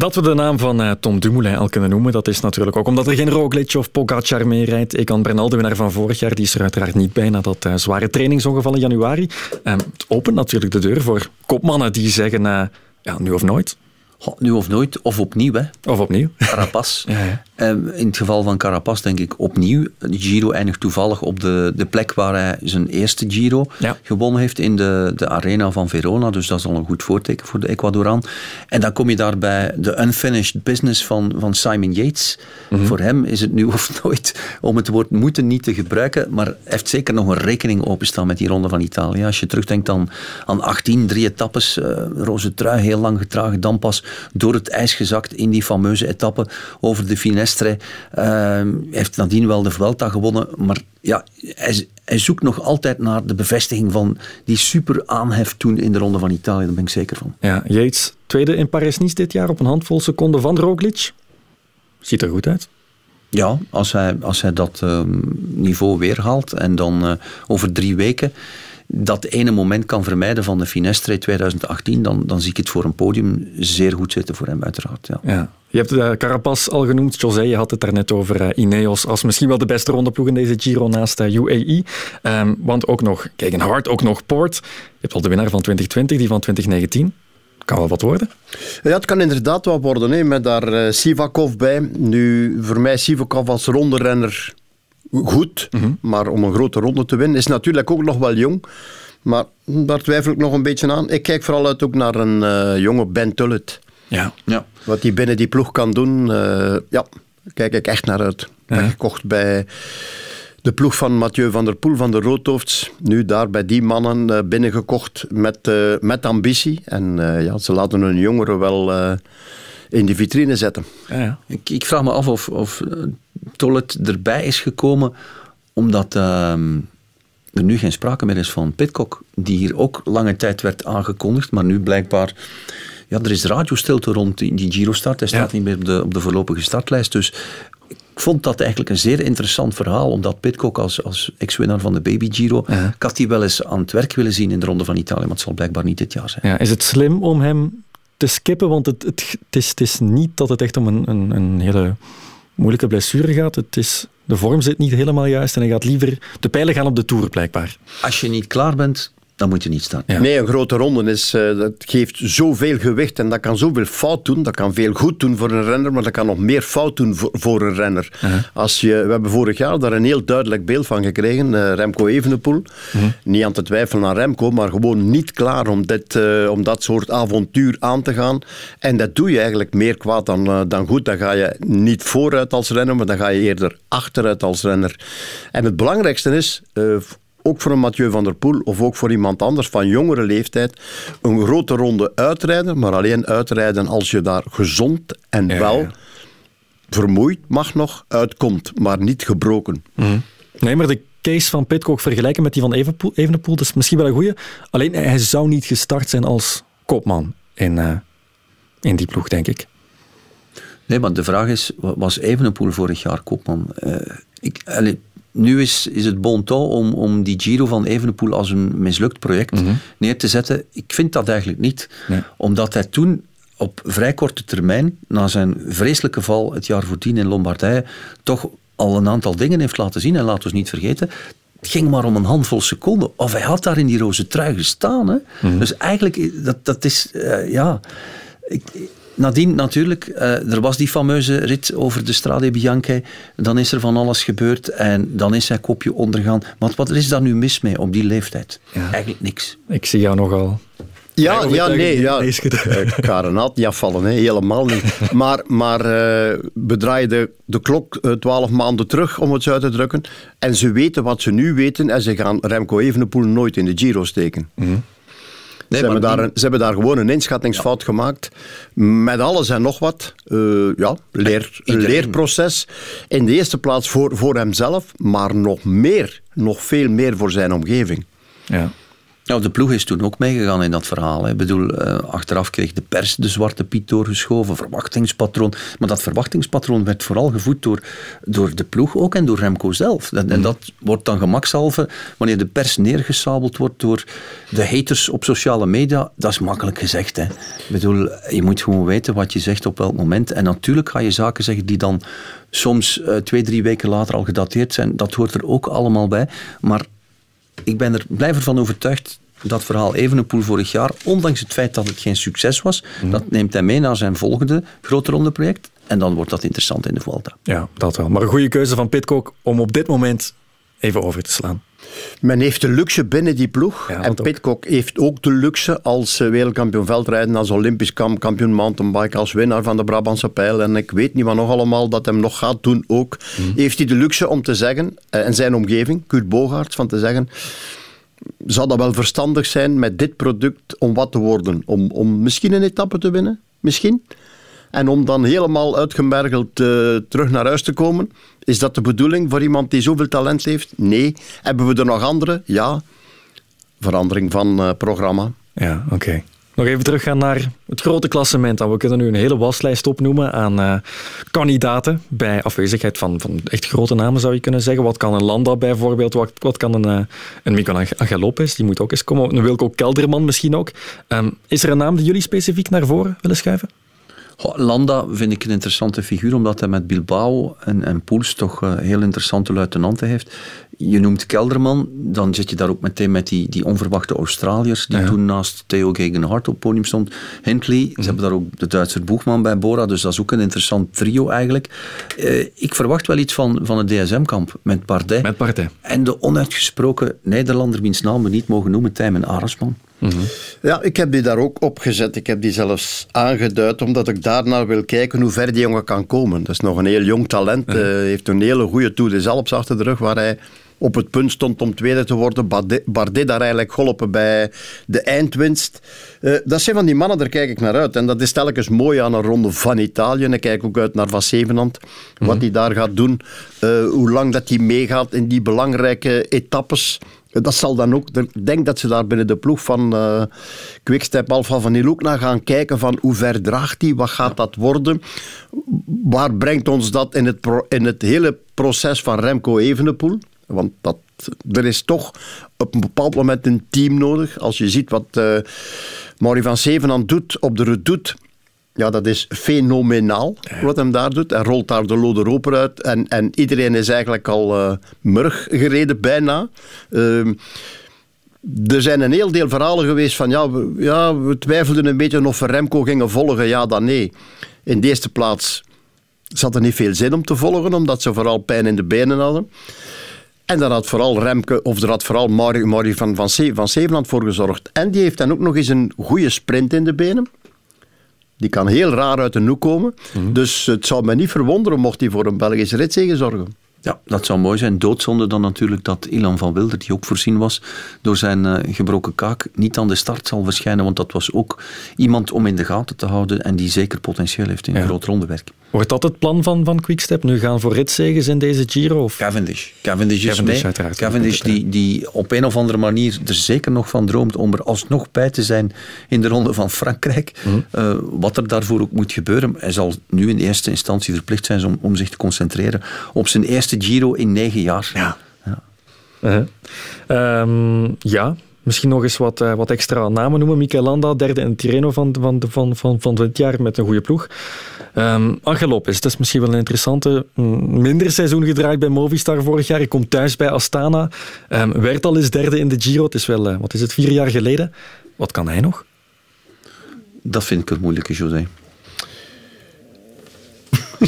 Dat we de naam van uh, Tom Dumoulin al kunnen noemen, dat is natuurlijk ook omdat er geen Roglic of Pogacar mee rijdt. Egan Bernal, de winnaar van vorig jaar, die is er uiteraard niet bij na dat uh, zware trainingsongeval in januari. Um, het opent natuurlijk de deur voor kopmannen die zeggen uh, ja, nu of nooit. Nu of nooit, of opnieuw. Hè. Of opnieuw. Carapaz. ja, ja. Um, in het geval van Carapaz denk ik opnieuw. De Giro eindigt toevallig op de, de plek waar hij zijn eerste Giro ja. gewonnen heeft in de, de arena van Verona. Dus dat is al een goed voorteken voor de Ecuadoraan. En dan kom je daar bij de unfinished business van, van Simon Yates. Mm -hmm. Voor hem is het nu of nooit om het woord moeten niet te gebruiken. Maar hij heeft zeker nog een rekening openstaan met die ronde van Italië. Als je terugdenkt aan, aan 18, drie etappes. Uh, roze trui, heel lang getragen. Dan pas door het ijs gezakt in die fameuze etappe over de finesse. Uh, heeft nadien wel de Vuelta gewonnen, maar ja, hij, hij, zoekt nog altijd naar de bevestiging van die super aanhef toen in de Ronde van Italië, daar ben ik zeker van. Ja, Yates, tweede in Paris-Nice dit jaar op een handvol seconden van Roglic. Ziet er goed uit. Ja, als hij, als hij dat ehm, niveau weerhaalt en dan uh, over drie weken dat ene moment kan vermijden van de Finestre 2018, dan, dan zie ik het voor een podium zeer goed zitten voor hem, uiteraard. Ja. ja. Je hebt uh, Carapaz al genoemd, José, je had het daarnet over uh, Ineos als misschien wel de beste rondeploeg in deze Giro naast uh, UAE. Um, want ook nog Hart, ook nog Poort. Je hebt al de winnaar van 2020, die van 2019 kan wel wat worden. Ja, het kan inderdaad wat worden, hè, met daar uh, Sivakov bij. Nu, voor mij Sivakov als ronderenner goed, mm -hmm. maar om een grote ronde te winnen is natuurlijk ook nog wel jong. Maar daar twijfel ik nog een beetje aan. Ik kijk vooral uit ook naar een uh, jonge Ben Tullet. Ja. ja. Wat hij binnen die ploeg kan doen, uh, ja, kijk ik echt naar uit. Ja. Gekocht bij de ploeg van Mathieu van der Poel van de Roodhoofds. Nu daar bij die mannen uh, binnengekocht met, uh, met ambitie. En uh, ja, ze laten hun jongeren wel in de vitrine zetten. Ja, ja. Ik, ik, vraag me af of, of Tollet erbij is gekomen omdat ehm, er nu geen sprake meer is van Pitcock. Die hier ook lange tijd werd aangekondigd, maar nu blijkbaar... Ja, er is radiostilte rond die, Giro-start. Hij staat niet meer op de, op de voorlopige startlijst. Dus ik vond dat eigenlijk een zeer interessant verhaal, omdat Pitcock als, als ex-winnaar van de Baby Giro, ja. ik had die wel eens aan het werk willen zien in de Ronde van Italië, maar het zal blijkbaar niet dit jaar zijn. Ja, is het slim om hem te skippen? Want het, het, het, is, het is niet dat het echt om een, een, een hele moeilijke blessure gaat. Het is, de vorm zit niet helemaal juist en hij gaat liever... De pijlen gaan op de Tour, blijkbaar. Als je niet klaar bent, dan moet je niet staan. Ja. Nee, een grote ronde is, uh, dat geeft zoveel gewicht en dat kan zoveel fout doen. Dat kan veel goed doen voor een renner, maar dat kan nog meer fout doen voor, voor een renner. Uh -huh. Als je, we hebben vorig jaar daar een heel duidelijk beeld van gekregen. Uh, Remco Evenepoel. Uh -huh. Niet aan te twijfelen aan Remco, maar gewoon niet klaar om, dit, om dat soort avontuur aan te gaan. En dat doe je eigenlijk meer kwaad dan, dan goed. Dan ga je niet vooruit als renner, maar dan ga je eerder achteruit als renner. En het belangrijkste is ook voor een Mathieu van der Poel of ook voor iemand anders van jongere leeftijd, een grote ronde uitrijden, maar alleen uitrijden als je daar gezond en ja, wel ja. vermoeid mag nog uitkomt, maar niet gebroken. Mm. Nee, maar de case van Pitcock vergelijken met die van Evenepoel, Evenepoel dat is misschien wel een goeie. Alleen hij zou niet gestart zijn als kopman in, uh, in die ploeg, denk ik. Nee, maar de vraag is, was Evenepoel vorig jaar kopman? Uh, ik, allee, nu is, is het bon ton om, om die Giro van Evenepoel als een mislukt project mm -hmm. neer te zetten. Ik vind dat eigenlijk niet. Nee. Omdat hij toen op vrij korte termijn, na zijn vreselijke val het jaar voordien in Lombardije, toch al een aantal dingen heeft laten zien. En laten we niet vergeten, het ging maar om een handvol seconden. Of hij had daar in die roze trui gestaan. Hè? Mm -hmm. Dus eigenlijk, dat, dat is, uh, ja... Ik, Nadien natuurlijk, uh, er was die fameuze rit over de Strade Bianche. Dan is er van alles gebeurd en dan is hij kopje ondergaan. Maar wat is daar nu mis mee op die leeftijd? Ja. Eigenlijk niks. Ik zie jou nogal ja, ja, nee. Ja. Er niet afvallen, hè. helemaal niet. Maar, maar uh, bedraai de, de klok twaalf uh, maanden terug, om het zo uit te drukken. En ze weten wat ze nu weten en ze gaan Remco Evenepoel nooit in de Giro steken. Mm -hmm. Nee, ze, hebben daar een, ze hebben daar gewoon een inschattingsfout ja. gemaakt. Met alles en nog wat. Uh, ja, leer, een leerproces. In de eerste plaats voor, voor hemzelf, maar nog meer, nog veel meer voor zijn omgeving. Ja. Nou, de ploeg is toen ook meegegaan in dat verhaal. Hè. Ik bedoel, uh, achteraf kreeg de pers de zwarte piet doorgeschoven, verwachtingspatroon. Maar dat verwachtingspatroon werd vooral gevoed door, door de ploeg ook en door Remco zelf. En, mm. en dat wordt dan gemakshalve wanneer de pers neergesabeld wordt door de haters op sociale media. Dat is makkelijk gezegd. Hè. Ik bedoel, je moet gewoon weten wat je zegt op welk moment. En natuurlijk ga je zaken zeggen die dan soms uh, twee, drie weken later al gedateerd zijn. Dat hoort er ook allemaal bij. Maar ik ben er blijf ervan overtuigd dat verhaal Evenepoel vorig jaar, ondanks het feit dat het geen succes was, mm. dat neemt hij mee naar zijn volgende grote ronde project. En dan wordt dat interessant in de Vuelta. Ja, dat wel. Maar een goede keuze van Pitcock om op dit moment even over te slaan. Men heeft de luxe binnen die ploeg. Ja, en Pitcock heeft ook de luxe als wereldkampioen veldrijden, als Olympisch kampioen mountainbike, als winnaar van de Brabantse pijl. En ik weet niet wat nog allemaal dat hem nog gaat doen ook. Mm. Heeft hij de luxe om te zeggen, en zijn omgeving, Kurt Bogaerts, van te zeggen zou dat wel verstandig zijn met dit product om wat te worden? Om, om misschien een etappe te winnen? Misschien? En om dan helemaal uitgemergeld uh, terug naar huis te komen? Is dat de bedoeling voor iemand die zoveel talent heeft? Nee. Hebben we er nog andere? Ja. Verandering van uh, programma. Ja, oké. Nog even teruggaan naar het grote klassement. Dan. We kunnen nu een hele waslijst opnoemen aan uh, kandidaten bij afwezigheid van, van echt grote namen, zou je kunnen zeggen. Wat kan een Landa bijvoorbeeld? Wat, kan een, uh, een Miguel Angel Lopez? Die moet ook eens komen. Een Wilco Kelderman misschien ook. Um, is er een naam die jullie specifiek naar voren willen schuiven? Landa vind ik een interessante figuur, omdat hij met Bilbao en, en Poels toch uh, heel interessante luitenanten heeft. Je noemt Kelderman, dan zit je daar ook meteen met die, die onverwachte Australiërs, die toen naast Theo Gegenhardt op het podium stond. Hindley, ze hebben daar ook de Duitser Boegman bij Bora, dus dat is ook een interessant trio eigenlijk. Uh, ik verwacht wel iets van, van het DSM-kamp met Bardet. Met Bardet. En de onuitgesproken Nederlander, wiens naam we niet mogen noemen, Tijmen Aresman. Mm -hmm. Ja, ik heb die daar ook opgezet. Ik heb die zelfs aangeduid, omdat ik daarnaar wil kijken hoe ver die jongen kan komen. Dat is nog een heel jong talent. Uh uh, heeft een hele goede Tour de Alps achter de rug, waar hij op het punt stond om tweede te worden. Bardet, Bardet daar eigenlijk geholpen bij de eindwinst. Uh, dat zijn van die mannen, daar kijk ik naar uit. En dat is telkens mooi aan een ronde van Italië. En ik kijk ook uit naar Van Zevenand. Mm -hmm. Wat hij daar gaat doen. Uh, hoe lang dat hij meegaat in die belangrijke etappes. Dat zal dan ook, ik denk dat ze daar binnen de ploeg van uh, Quickstep Alpha van ook naar gaan kijken van hoe ver draagt hij, wat gaat dat worden, waar brengt ons dat in het, pro, in het hele proces van Remco Evenepoel, want dat, er is toch op een bepaald moment een team nodig. Als je ziet wat uh, Mauri van Zevenand doet op de redoute, ja, dat is fenomenaal wat hem daar doet. Hij rolt daar de lode roper uit en, en iedereen is eigenlijk al uh, murg gereden, bijna. Uh, er zijn een heel deel verhalen geweest van ja we, ja, we twijfelden een beetje of we Remco gingen volgen. Ja, dan nee. In de eerste plaats zat er niet veel zin om te volgen, omdat ze vooral pijn in de benen hadden. En daar had vooral Remke, of er had vooral Marie van, van, van voor gezorgd. En die heeft dan ook nog eens een goede sprint in de benen. Die kan heel raar uit de hoek komen. Mm -hmm. Dus het zou me niet verwonderen mocht hij voor een Belgische ritzege zorgen. Ja, dat zou mooi zijn. Doodzonde dan natuurlijk dat Ilan van Wilder, die ook voorzien was door zijn uh, gebroken kaak, niet aan de start zal verschijnen. Want dat was ook iemand om in de gaten te houden en die zeker potentieel heeft in ja. groot rondewerk. Wordt dat het plan van, van Quickstep? Nu gaan voor ritzeges in deze Giro? Of? Cavendish. Cavendish is Cavendish. Cavendish die, die op een of andere manier er zeker nog van droomt om er alsnog bij te zijn in de ronde van Frankrijk. Mm -hmm. uh, wat er daarvoor ook moet gebeuren. Hij zal nu in eerste instantie verplicht zijn om, om zich te concentreren op zijn eerste Giro in negen jaar. Ja. Ja. Uh, um, ja. Misschien nog eens wat, uh, wat extra namen noemen. Mikel Landa, derde in Tirreno van, van, van, van, van dit jaar met een goede ploeg. Um, Angel Lopez, dat is misschien wel een interessante. Minder seizoen gedraaid bij Movistar vorig jaar. Ik kom thuis bij Astana. Um, werd al eens derde in de Giro. Het is wel, uh, wat is het, vier jaar geleden. Wat kan hij nog? Dat vind ik een moeilijke, José.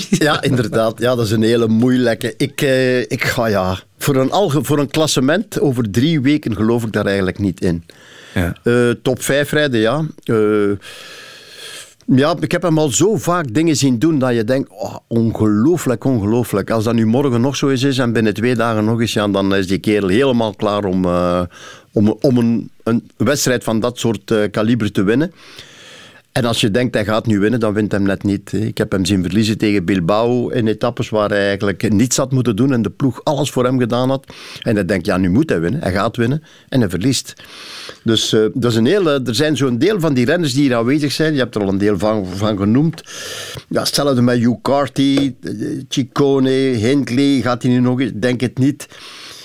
ja, inderdaad. Ja, dat is een hele moeilijke. Ik, uh, ik ga ja. Voor een, alge, voor een klassement over drie weken geloof ik daar eigenlijk niet in. Ja. Uh, top 5 rijden, ja. Uh, ja, ik heb hem al zo vaak dingen zien doen dat je denkt, oh, ongelooflijk, ongelooflijk. Als dat nu morgen nog zo eens is en binnen twee dagen nog eens, ja, dan is die kerel helemaal klaar om, om, om een, een wedstrijd van dat soort kaliber te winnen. En als je denkt hij gaat nu winnen, dan wint hij net niet. Ik heb hem zien verliezen tegen Bilbao in etappes waar hij eigenlijk niets had moeten doen en de ploeg alles voor hem gedaan had. En hij denkt, ja, nu moet hij winnen. Hij gaat winnen en hij verliest. Dus uh, dat is een hele, er zijn zo'n deel van die renners die hier aanwezig zijn. Je hebt er al een deel van, van genoemd. Ja, hetzelfde met Hugh Carty, Ciccone, Hindley. Gaat hij nu nog eens? Denk het niet.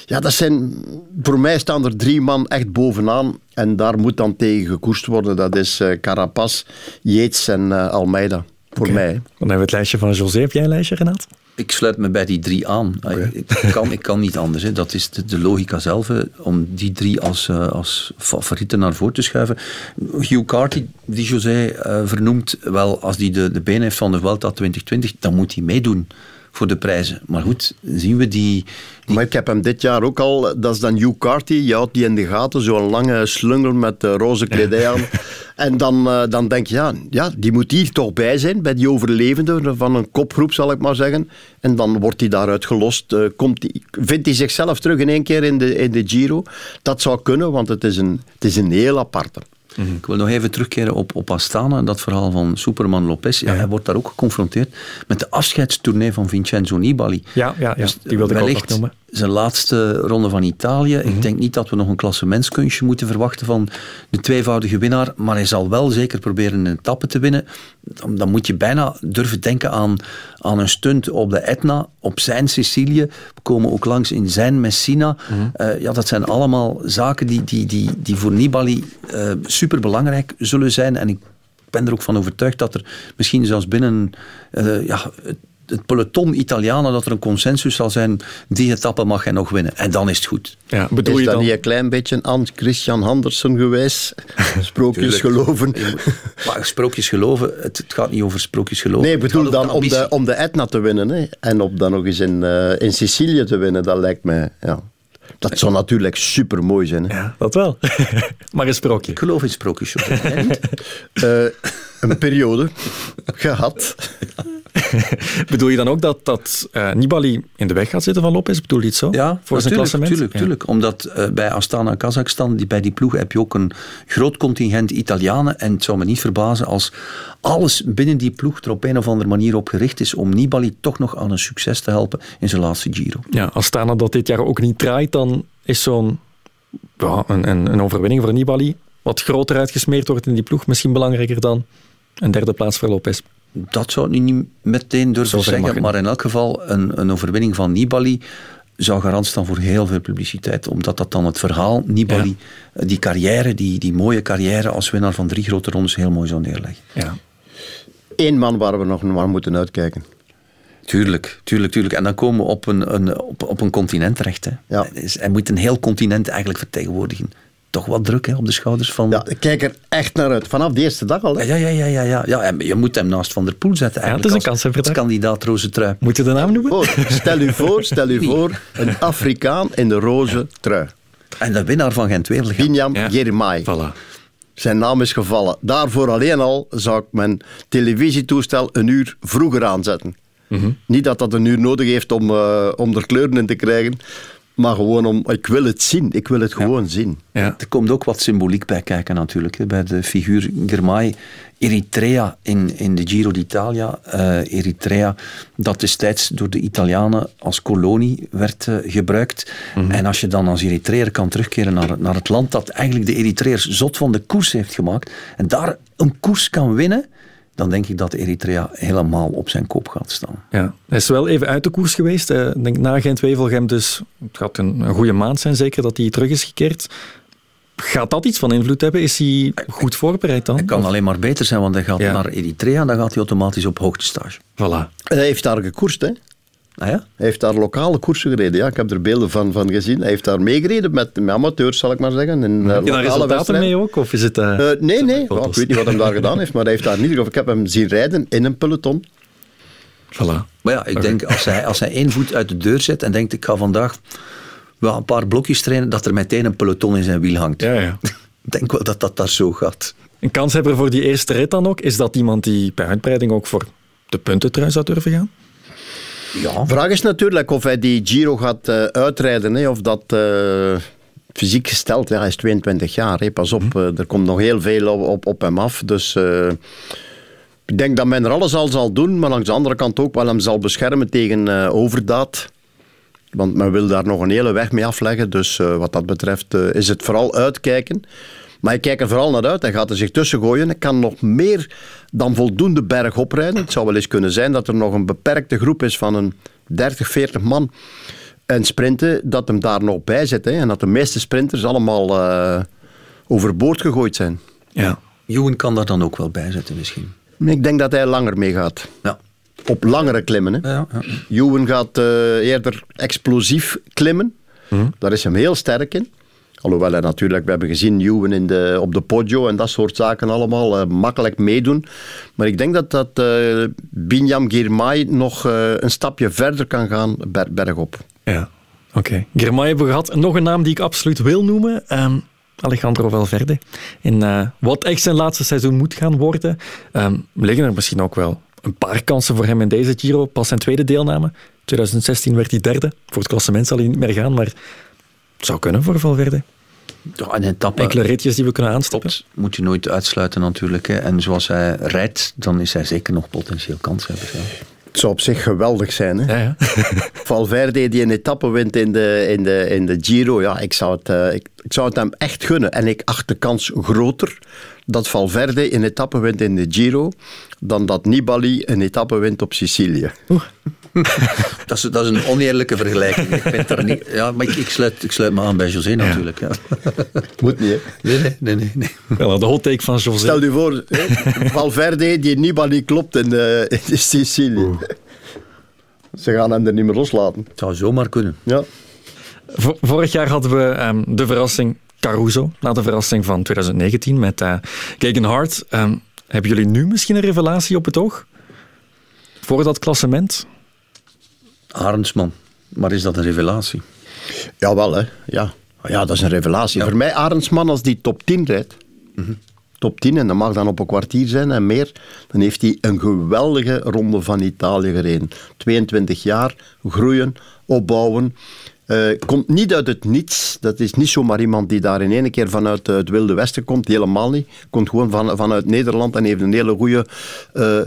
Ja, dat zijn, voor mij staan er drie man echt bovenaan. En daar moet dan tegen gekoerst worden. Dat is uh, Carapaz, Yates en uh, Almeida. Voor okay. mij. Dan hebben we het lijstje van José. Heb jij een lijstje, Renat? Ik sluit me bij die drie aan. Okay. Ik, kan, ik kan niet anders. Hè. Dat is de, de logica zelf. Hè. Om die drie als, uh, als favorieten naar voren te schuiven. Hugh Carty, die José vernoemt, wel als hij de, de benen heeft van de Vuelta 2020, dan moet hij meedoen voor de prijzen. Maar goed, zien we die, die... Maar ik heb hem dit jaar ook al, dat is dan Hugh Carty, je houdt die in de gaten, zo'n lange slungel met uh, roze kledij aan. en dan, uh, dan denk je, ja, ja, die moet hier toch bij zijn, bij die overlevenden van een kopgroep, zal ik maar zeggen. En dan wordt hij daaruit gelost. Uh, komt die, vindt hij zichzelf terug in één keer in de, in de Giro? Dat zou kunnen, want het is een, het is een heel aparte. Mm-hmm. Ik wil nog even terugkeren op, op Astana, dat verhaal van Superman Lopez. Ja, ja. Hij wordt daar ook geconfronteerd met de afscheidstournee van Vincenzo Nibali. Ja, ja, ja. Dus die wilde ik ook nog noemen. Zijn laatste ronde van Italië. Ik denk niet dat we nog een klassementskunstje moeten verwachten van de tweevoudige winnaar, maar hij zal wel zeker proberen een etappe te winnen. Dan, dan moet je bijna durven denken aan, aan een stunt op de Etna, op zijn Sicilië. We komen ook langs in zijn Messina. Eh, ja, dat zijn allemaal zaken die, die, die, die voor Nibali uh, superbelangrijk zullen zijn. En ik ben er ook van overtuigd dat er misschien zelfs binnen uh, ja, het, peloton Italianen dat er een consensus zal zijn, die etappe mag hij nog winnen. En dan is het goed. Ja, bedoel is je dat dan... niet een klein beetje aan Christian Andersen geweest? Sprookjes geloven. maar sprookjes geloven, het, het, gaat niet over sprookjes geloven. Nee, bedoel dan om de, om de Etna te winnen. Hè? En op dan nog eens in, uh, in Sicilië te winnen, dat lijkt mij... Ja. Dat zou natuurlijk super mooi zijn. Hè? Ja, dat wel. maar een sprookje. Ik geloof in sprookjes. uh, een periode gehad. Bedoel je dan ook dat, dat uh, Nibali in de weg gaat zitten van Lopez? Bedoel je het zo? Ja, voor zijn klassement? Tuurlijk, ja. Omdat uh, bij Astana Kazachstan, die, bij die ploeg heb je ook een groot contingent Italianen. En het zou me niet verbazen als alles binnen die ploeg er op een of andere manier op gericht is om Nibali toch nog aan een succes te helpen in zijn laatste Giro. Ja, Astana dat dit jaar ook niet draait, dan is zo'n ja, een, een, een overwinning voor Nibali wat groter uitgesmeerd wordt in die ploeg misschien belangrijker dan een derde plaats voor Lopez. Dat zou ik niet meteen durven zeggen, maar in elk geval een, een overwinning van Nibali zou garant staan voor heel veel publiciteit. Omdat dat dan het verhaal, Nibali, ja. die carrière, die, die mooie carrière als winnaar van drie grote rondes heel mooi zou neerleggen. Ja. Eén man waar we nog naar moeten uitkijken. Tuurlijk, tuurlijk, tuurlijk. En dan komen we op een, een, op, op een continent terecht. Hè. Ja. Hij moet een heel continent eigenlijk vertegenwoordigen toch wat druk hè, op de schouders van... Ja, ik kijk er echt naar uit. Vanaf de eerste dag al. Hè? Ja, ja, ja, ja, ja, ja. En je moet hem naast Van der Poel zetten eigenlijk. Ja, het is een kans als, als kandidaat roze trui. Moet je de naam noemen? Oh, stel u voor, stel u voor, een Afrikaan in de roze trui. En de winnaar van Gent-Wevelgem. Binyam ja. Voilà. Zijn naam is gevallen. Daarvoor alleen al zou ik mijn televisietoestel een uur vroeger aanzetten. Mm -hmm. Niet dat dat een uur nodig heeft om, uh, om er kleuren in te krijgen. Maar gewoon om, ik wil het zien. Ik wil het gewoon ja. zien. Ja. Er komt ook wat symboliek bij kijken natuurlijk. Hè. Bij de figuur Germay. Eritrea in, in de Giro d'Italia. Uh, Eritrea dat destijds door de Italianen als kolonie werd uh, gebruikt. Mm -hmm. En als je dan als Eritreër kan terugkeren naar, naar het land dat eigenlijk de Eritreërs zot van de koers heeft gemaakt. En daar een koers kan winnen dan denk ik dat Eritrea helemaal op zijn kop gaat staan. Ja, hij is wel even uit de koers geweest. Ik denk na Gent-Wevelgem dus, het gaat een, een goede maand zijn zeker dat hij terug is gekeerd. Gaat dat iets van invloed hebben? Is hij goed voorbereid dan? Hij kan alleen maar beter zijn, want hij gaat ja. naar Eritrea en dan gaat hij automatisch op hoogtestage. Voilà. En hij heeft daar gekoerst, hè? Ah, ja? Hij heeft daar lokale koersen gereden. Ja, ik heb er beelden van, van gezien. Hij heeft daar meegereden met, met amateurs, zal ik maar zeggen. In, uh, heb je daar resultaten mee ook? Of is het, uh, uh, nee, nee. Oh, ik weet niet wat hij daar gedaan heeft, maar hij heeft daar niet... Of ik heb hem zien rijden in een peloton. Voilà. Maar ja, ik okay. denk als hij, als hij één voet uit de deur zet en denkt ik ga vandaag wel een paar blokjes trainen, dat er meteen een peloton in zijn wiel hangt. Ja, ja. ik denk wel dat dat daar zo gaat. Een kanshebber voor die eerste rit dan ook? Is dat iemand die bij uitbreiding ook voor de puntentrui zou durven gaan? Ja. Vraag is natuurlijk of hij die Giro gaat uh, uitrijden. Hè, of dat uh, fysiek gesteld, ja, hij is 22 jaar. Hè, pas op, mm. uh, er komt nog heel veel op, op, op hem af. Dus ik denk dat men er alles al zal doen, maar langs de andere kant ook wel hem zal beschermen tegen overdaad. Want men wil daar nog een hele weg mee afleggen. Dus wat dat betreft is het vooral uitkijken. Maar ik kijk er vooral naar uit. Hij gaat er zich tussen gooien. Hij kan nog meer dan voldoende berg oprijden. Het zou wel eens kunnen zijn dat er nog een beperkte groep is van een 30, 40 man. En sprinten, dat hem daar nog bij zit. Hè. En dat de meeste sprinters allemaal uh, overboord gegooid zijn. Ja. Joen kan daar dan ook wel bij zitten misschien. Ik denk dat hij langer meegaat. Ja. Op langere klimmen. Hè. Ja, ja. Joen gaat uh, eerder explosief klimmen. Mm. Daar is hem heel sterk in. Alhoewel hij natuurlijk, we hebben gezien Juwen in de, op de Poggio en dat soort zaken allemaal, uh, makkelijk meedoen. Maar ik denk dat dat uh, Binyam Girmay nog een stapje verder kan gaan ber bergop. Ja, oké. Okay. Girmay hebben we gehad. Nog een naam die ik absoluut wil noemen. Um, Alejandro Valverde. In wat echt zijn laatste seizoen moet gaan worden. Um, liggen er misschien ook wel een paar kansen voor hem in deze Giro. Pas zijn tweede deelname. 2016 werd hij derde. Voor het klassement zal hij niet meer gaan, maar het zou kunnen voor Valverde. Ja, en etappe, Enkele ritjes die we kunnen aanstappen. Moet je nooit uitsluiten natuurlijk. Hè. En zoals hij rijdt, dan is hij zeker nog potentieel kanshebber. Ja. Het zou op zich geweldig zijn. Hè? Ja, ja. Valverde die een etappe wint in de, in de, in de Giro. Ja, ik, zou het, uh, ik, ik, zou het hem echt gunnen. En ik acht de kans groter dat Valverde een etappe wint in de Giro dan dat Nibali een etappe wint op Sicilië. dat, is, dat is een oneerlijke vergelijking. Ik vind er niet, ja, maar ik, ik, sluit, ik sluit me aan bij José natuurlijk. Ja. Moet niet, hè? Nee, nee, nee. nee, nee. Wel, de hot take van José. Stel je voor, hè, Valverde die Nibali klopt in de, in de Sicilië. Oeh. Ze gaan hem er niet meer loslaten. Het zou zomaar kunnen. Ja. Vorig jaar hadden we um, de verrassing Caruso, na de verrassing van 2019 met uh, Keegan Hart. Um, hebben jullie nu misschien een revelatie op het oog? Voor dat klassement? Arendsman. Maar is dat een revelatie? Jawel, hè. Ja. ja, dat is een revelatie. Ja. Voor mij Arendsman, als die top 10 rijdt, mm -hmm. top 10, en dat mag dan op een kwartier zijn en meer, dan heeft hij een geweldige ronde van Italië gereden. 22 jaar, groeien, opbouwen. Uh, komt niet uit het niets. Dat is niet zomaar iemand die daar in één keer vanuit het Wilde Westen komt. Helemaal niet. Komt gewoon van, vanuit Nederland en heeft een hele goede uh,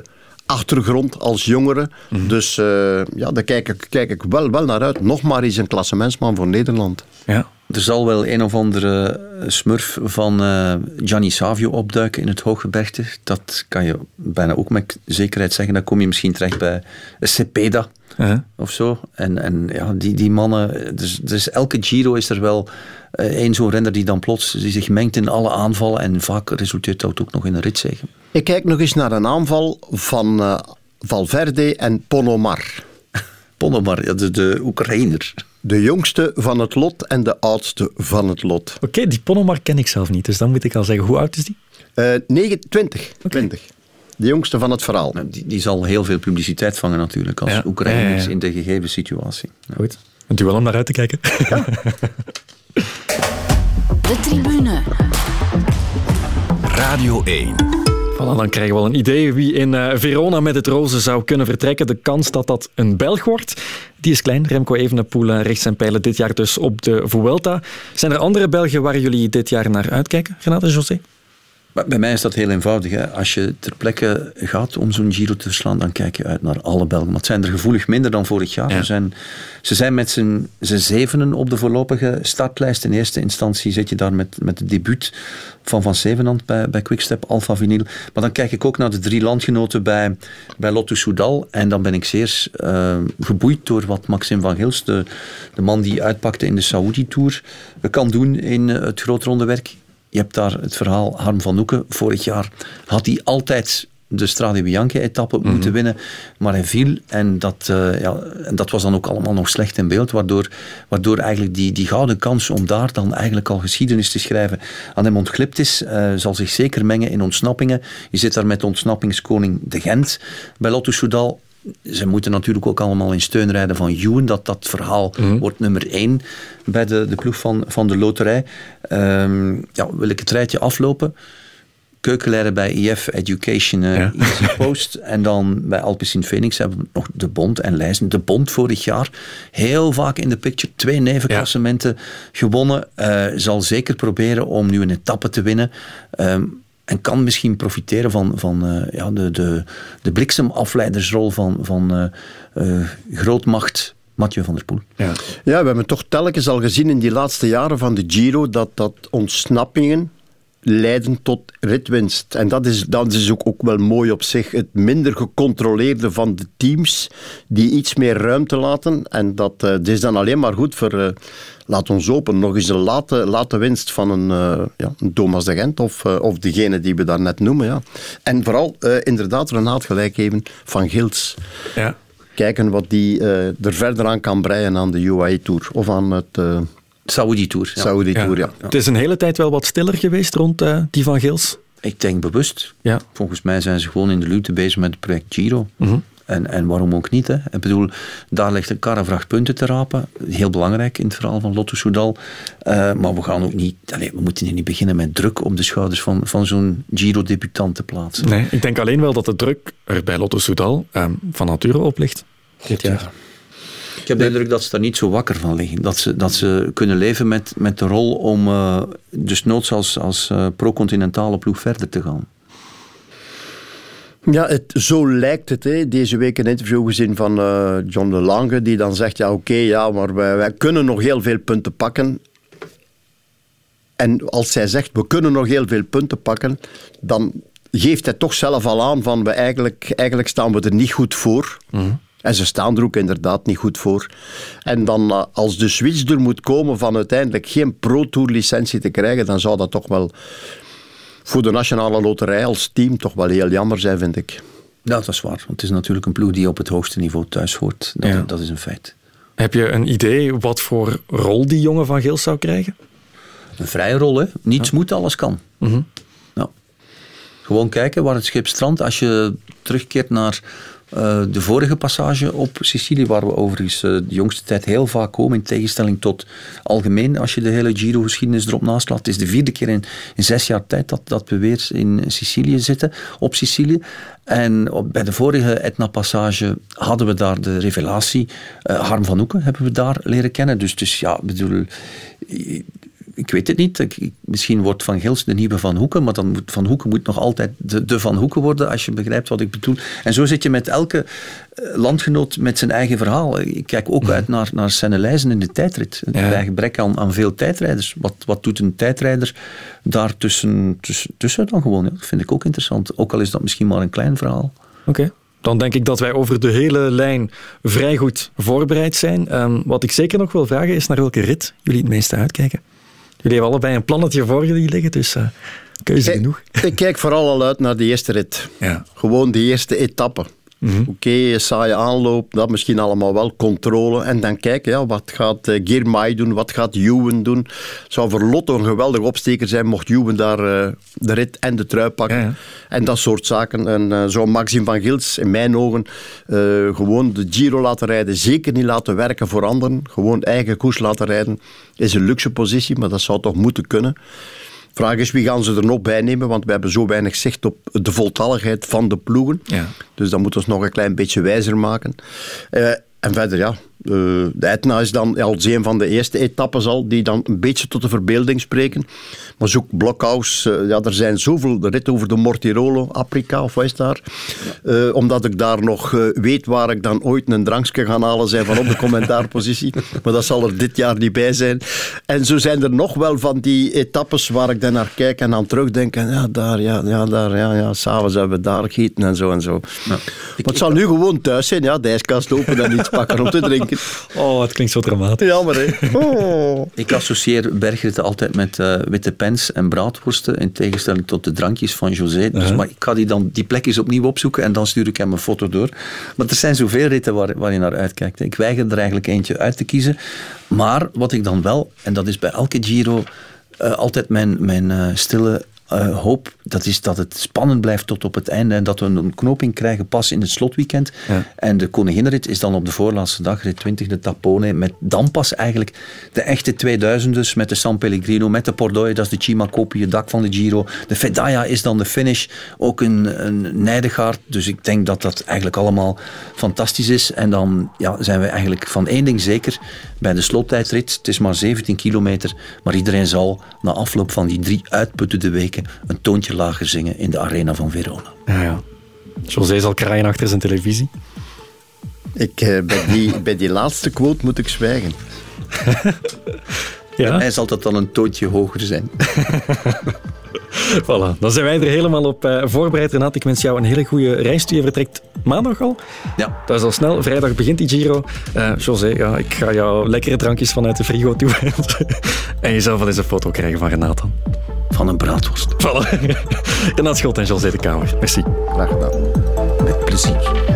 achtergrond als jongere. Mm -hmm. Dus uh, ja, daar kijk ik, kijk ik wel, wel naar uit. Nog maar eens een klassementsman voor Nederland. Ja. Er zal wel een of andere smurf van uh, Gianni Savio opduiken in het Hooggebergte. Dat kan je bijna ook met zekerheid zeggen. Dan kom je misschien terecht bij Cepeda. Uh -huh. Of zo. En, en ja, die, die mannen. Dus, dus elke Giro is er wel uh, één zo'n renner die dan plots die zich mengt in alle aanvallen. En vaak resulteert dat ook nog in een ritzege. Ik kijk nog eens naar een aanval van uh, Valverde en Ponomar. Ponomar, ja, de, de Oekraïner. De jongste van het lot en de oudste van het lot. Oké, okay, die Ponomar ken ik zelf niet, dus dan moet ik al zeggen. Hoe oud is die? Uh, 9, 20. Okay. 20. De jongste van het verhaal. Die, die zal heel veel publiciteit vangen natuurlijk, als ja. Oekraïners ja, ja, in de gegeven situatie. Goed. Bent u wel om naar uit te kijken? De tribune. Radio 1. Voilà, dan krijgen we wel een idee wie in uh, Verona met het roze zou kunnen vertrekken. De kans dat dat een Belg wordt, die is klein. Remco Evenepoel uh, richt zijn pijlen dit jaar dus op de Vuelta. Zijn er andere Belgen waar jullie dit jaar naar uitkijken, Renate José? Bij mij is dat heel eenvoudig. Hè. Als je ter plekke gaat om zo'n Giro te verslaan, dan kijk je uit naar alle Belgen. Maar het zijn er gevoelig minder dan vorig jaar. Ja. Zijn, ze zijn met z'n zevenen op de voorlopige startlijst. In eerste instantie zit je daar met, met het debuut van Van Zevenand bij, bij Quickstep, Alpha Vinyl. Maar dan kijk ik ook naar de drie landgenoten bij, bij Lotto Soudal. En dan ben ik zeer uh, geboeid door wat Maxim van Gils, de, de man die uitpakte in de Saoedi-tour, kan doen in het grootronde werk. Je hebt daar het verhaal Harm van Hoeken. Vorig jaar had hij altijd de Strade Bianche-etappe mm -hmm. moeten winnen, maar hij viel en dat, uh, ja, en dat was dan ook allemaal nog slecht in beeld, waardoor, waardoor eigenlijk die, die gouden kans om daar dan eigenlijk al geschiedenis te schrijven aan hem ontglipt is, uh, zal zich zeker mengen in ontsnappingen. Je zit daar met ontsnappingskoning De Gent bij Lotto Soudal ze moeten natuurlijk ook allemaal in steun rijden van Ewan. Dat, dat verhaal mm. wordt nummer één bij de, de ploeg van, van de loterij. Um, ja, wil ik het rijtje aflopen? Keukenleider bij IF Education uh, ja. Easy Post. en dan bij Alpecin Phoenix hebben we nog de Bond en Leijzen. De Bond vorig jaar heel vaak in de picture. Twee nevenklassementen ja. gewonnen. Uh, zal zeker proberen om nu een etappe te winnen. Um, en kan misschien profiteren van, van uh, ja, de, de, de bliksemafleidersrol van, van uh, uh, grootmacht Mathieu van der Poel. Ja. ja, we hebben toch telkens al gezien in die laatste jaren van de Giro dat, dat ontsnappingen leiden tot ritwinst. En dat is, dat is ook, ook wel mooi op zich. Het minder gecontroleerde van de teams die iets meer ruimte laten. En dat, uh, dat is dan alleen maar goed voor, uh, laat ons open, nog eens een late, late winst van een, uh, ja, een Thomas de Gent of, of degene die we daar net noemen. Ja. En vooral inderdaad Renaat gelijk geven van Gils. Ja. Kijken wat die er verder aan kan breien aan de UAE Tour of aan het... Ja. Saudi-tour, ja. ja. Het is een hele tijd wel wat stiller geweest rond uh, die van Gils. Ik denk bewust. Ja. Volgens mij zijn ze gewoon in de luwte bezig met het project Giro. Mm -hmm. en, en waarom ook niet? Hè? Ik bedoel, daar ligt een karrevracht punten te rapen. Heel belangrijk in het verhaal van Lotto Soudal. Uh, maar we gaan ook niet... Allez, we moeten niet beginnen met druk op de schouders van, van zo'n Giro-debutant te plaatsen. Nee, ik denk alleen wel dat de druk er bij Lotto Soudal um, van nature op ligt. Dit jaar. Ik heb de indruk dat ze daar niet zo wakker van liggen. Dat ze, dat ze kunnen leven met, met de rol om uh, dus noods als, als uh, pro-continentale ploeg verder te gaan. Ja, het, zo lijkt het. Hè. Deze week een interview gezien van uh, John de Lange, die dan zegt, ja oké, ja, maar wij, wij, kunnen nog heel veel punten pakken. En als zij zegt, we kunnen nog heel veel punten pakken, dan geeft hij toch zelf al aan van, we eigenlijk, eigenlijk staan we er niet goed voor. Mm En ze staan er ook inderdaad niet goed voor. En dan uh, als de switch er moet komen van uiteindelijk geen Pro Tour licentie te krijgen, dan zou dat toch wel voor de Nationale Loterij als team toch wel heel jammer zijn, vind ik. Ja, dat is waar. Want het is natuurlijk een ploeg die op het hoogste niveau thuis hoort. Dat, ja. dat is een feit. Heb je een idee wat voor rol die jongen van Gils zou krijgen? Een vrije rol, hè. Niets ja. moet, alles kan. Mm -hmm. ja. Gewoon kijken waar het schip strandt. Als je terugkeert naar uh, de vorige passage op Sicilië, waar we overigens uh, de jongste tijd heel vaak komen, in tegenstelling tot algemeen, als je de hele Giro-geschiedenis erop naast. Het is de vierde keer in, zes jaar tijd dat, dat we weer in Sicilië zitten, op Sicilië. En op, bij de vorige Etna-passage hadden we daar de revelatie. Uh, Harm van Hoeken hebben we daar leren kennen. Dus, dus ja, bedoel ik weet het niet. Ik, misschien wordt Van Gils de nieuwe Van Hoeken, maar dan moet Van Hoeken moet nog altijd de, de Van Hoeken worden, als je begrijpt wat ik bedoel. En zo zit je met elke landgenoot met zijn eigen verhaal. Ik kijk ook uit naar, naar Sennelijzen in de tijdrit. Ja. Bij gebrek aan, aan veel tijdrijders. Wat, wat doet een tijdrijder daar tussen, tussen, tussen dan gewoon? Ja, dat vind ik ook interessant. Ook al is dat misschien maar een klein verhaal. Oké. Okay. Dan denk ik dat wij over de hele lijn vrij goed voorbereid zijn. Um, wat ik zeker nog wil vragen is naar welke rit jullie het meeste uitkijken. Jullie hebben allebei een plannetje voor jullie liggen, dus uh, keuze ik, genoeg. Ik kijk vooral al uit naar de eerste rit. Ja. Gewoon de eerste etappe. Mm -hmm. Oké, okay, saaie aanloop, dat misschien allemaal wel, controle. En dan kijken, ja, wat gaat uh, Girmay doen, wat gaat Juwen doen. Het zou voor Lotto een geweldig opsteker zijn mocht Juwen daar uh, de rit en de trui pakken. Ja, ja. En dat soort zaken. En uh, zo Maxim van Gils, in mijn ogen, gewoon de Giro laten rijden. Zeker niet laten werken voor anderen. Gewoon eigen koers laten rijden. Is een luxe positie, maar dat zou toch moeten kunnen. Vraag is, wie gaan ze er nog bij nemen? Want we hebben zo weinig zicht op de voltalligheid van de ploegen. Ja. Dus dat moeten we ons nog een klein beetje wijzer maken. Uh, en verder, ja, uh, de Etna is dan als een van de eerste etappes al, die dan een beetje tot de verbeelding spreken. Maar zoek Blockhaus, uh, ja, er zijn zoveel, de rit over de Mortirolo, Afrika of wat is daar. Ja. Uh, omdat ik daar nog weet waar ik dan ooit een drankje ga halen zijn van op de commentaarpositie. maar dat zal er dit jaar niet bij zijn. En zo zijn er nog wel van die etappes waar ik dan naar kijk en aan terugdenk. En ja, daar, ja, ja, daar, ja, ja. S'avonds hebben we daar gegeten en zo en zo. Ja. Maar het zal nu gewoon thuis zijn, ja, de ijskast open en iets pakken om te drinken. Oh, het klinkt zo dramatisch. Jammer, hè? Oh. Ik associeer bergritten altijd met uh, witte pens en braadworsten, in tegenstelling tot de drankjes van José. Dus, uh -huh. Maar ik ga die, dan, die plekjes opnieuw opzoeken en dan stuur ik hem een foto door. Maar er zijn zoveel ritten waar, waar je naar uitkijkt. Ik weiger er eigenlijk eentje uit te kiezen. Maar wat ik dan wel, en dat is bij elke Giro uh, altijd mijn, mijn uh, stille uh, hoop, dat is dat het spannend blijft tot op het einde en dat we een knoping krijgen pas in het slotweekend. Ja. En de koninginrit is dan op de voorlaatste dag, rit 20, de Tapone, met dan pas eigenlijk de echte 2000's met de San Pellegrino, met de Pordoi, dat is de Cima Coppi, het dak van de Giro. De Fedaya is dan de finish, ook een, een Nijdegaard. Dus ik denk dat dat eigenlijk allemaal fantastisch is. En dan ja, zijn we eigenlijk van één ding zeker, bij de slottijdrit, het is maar 17 kilometer, maar iedereen zal na afloop van die drie uitputtende weken een toontje lager zingen in de arena van Verona. Ja, ja. José zal kraaien achter zijn televisie. Ik, uh, bij, die, bij die laatste quote moet ik zwijgen. ja? Hij zal dat dan een toontje hoger zijn. voilà, dan zijn wij er helemaal op uh, voorbereid. Renat, ik wens jou een hele goede reis. Je vertrekt maandag al. Ja. Dat is al snel. Vrijdag begint die Giro. Uh, José, ja, ik ga jou lekkere drankjes vanuit de frigo toe. en je zal wel eens een foto krijgen van Renat dan. Van een braadworst. Voilà. Renat Schot en José de Kamer. Merci. Graag gedaan. Met plezier.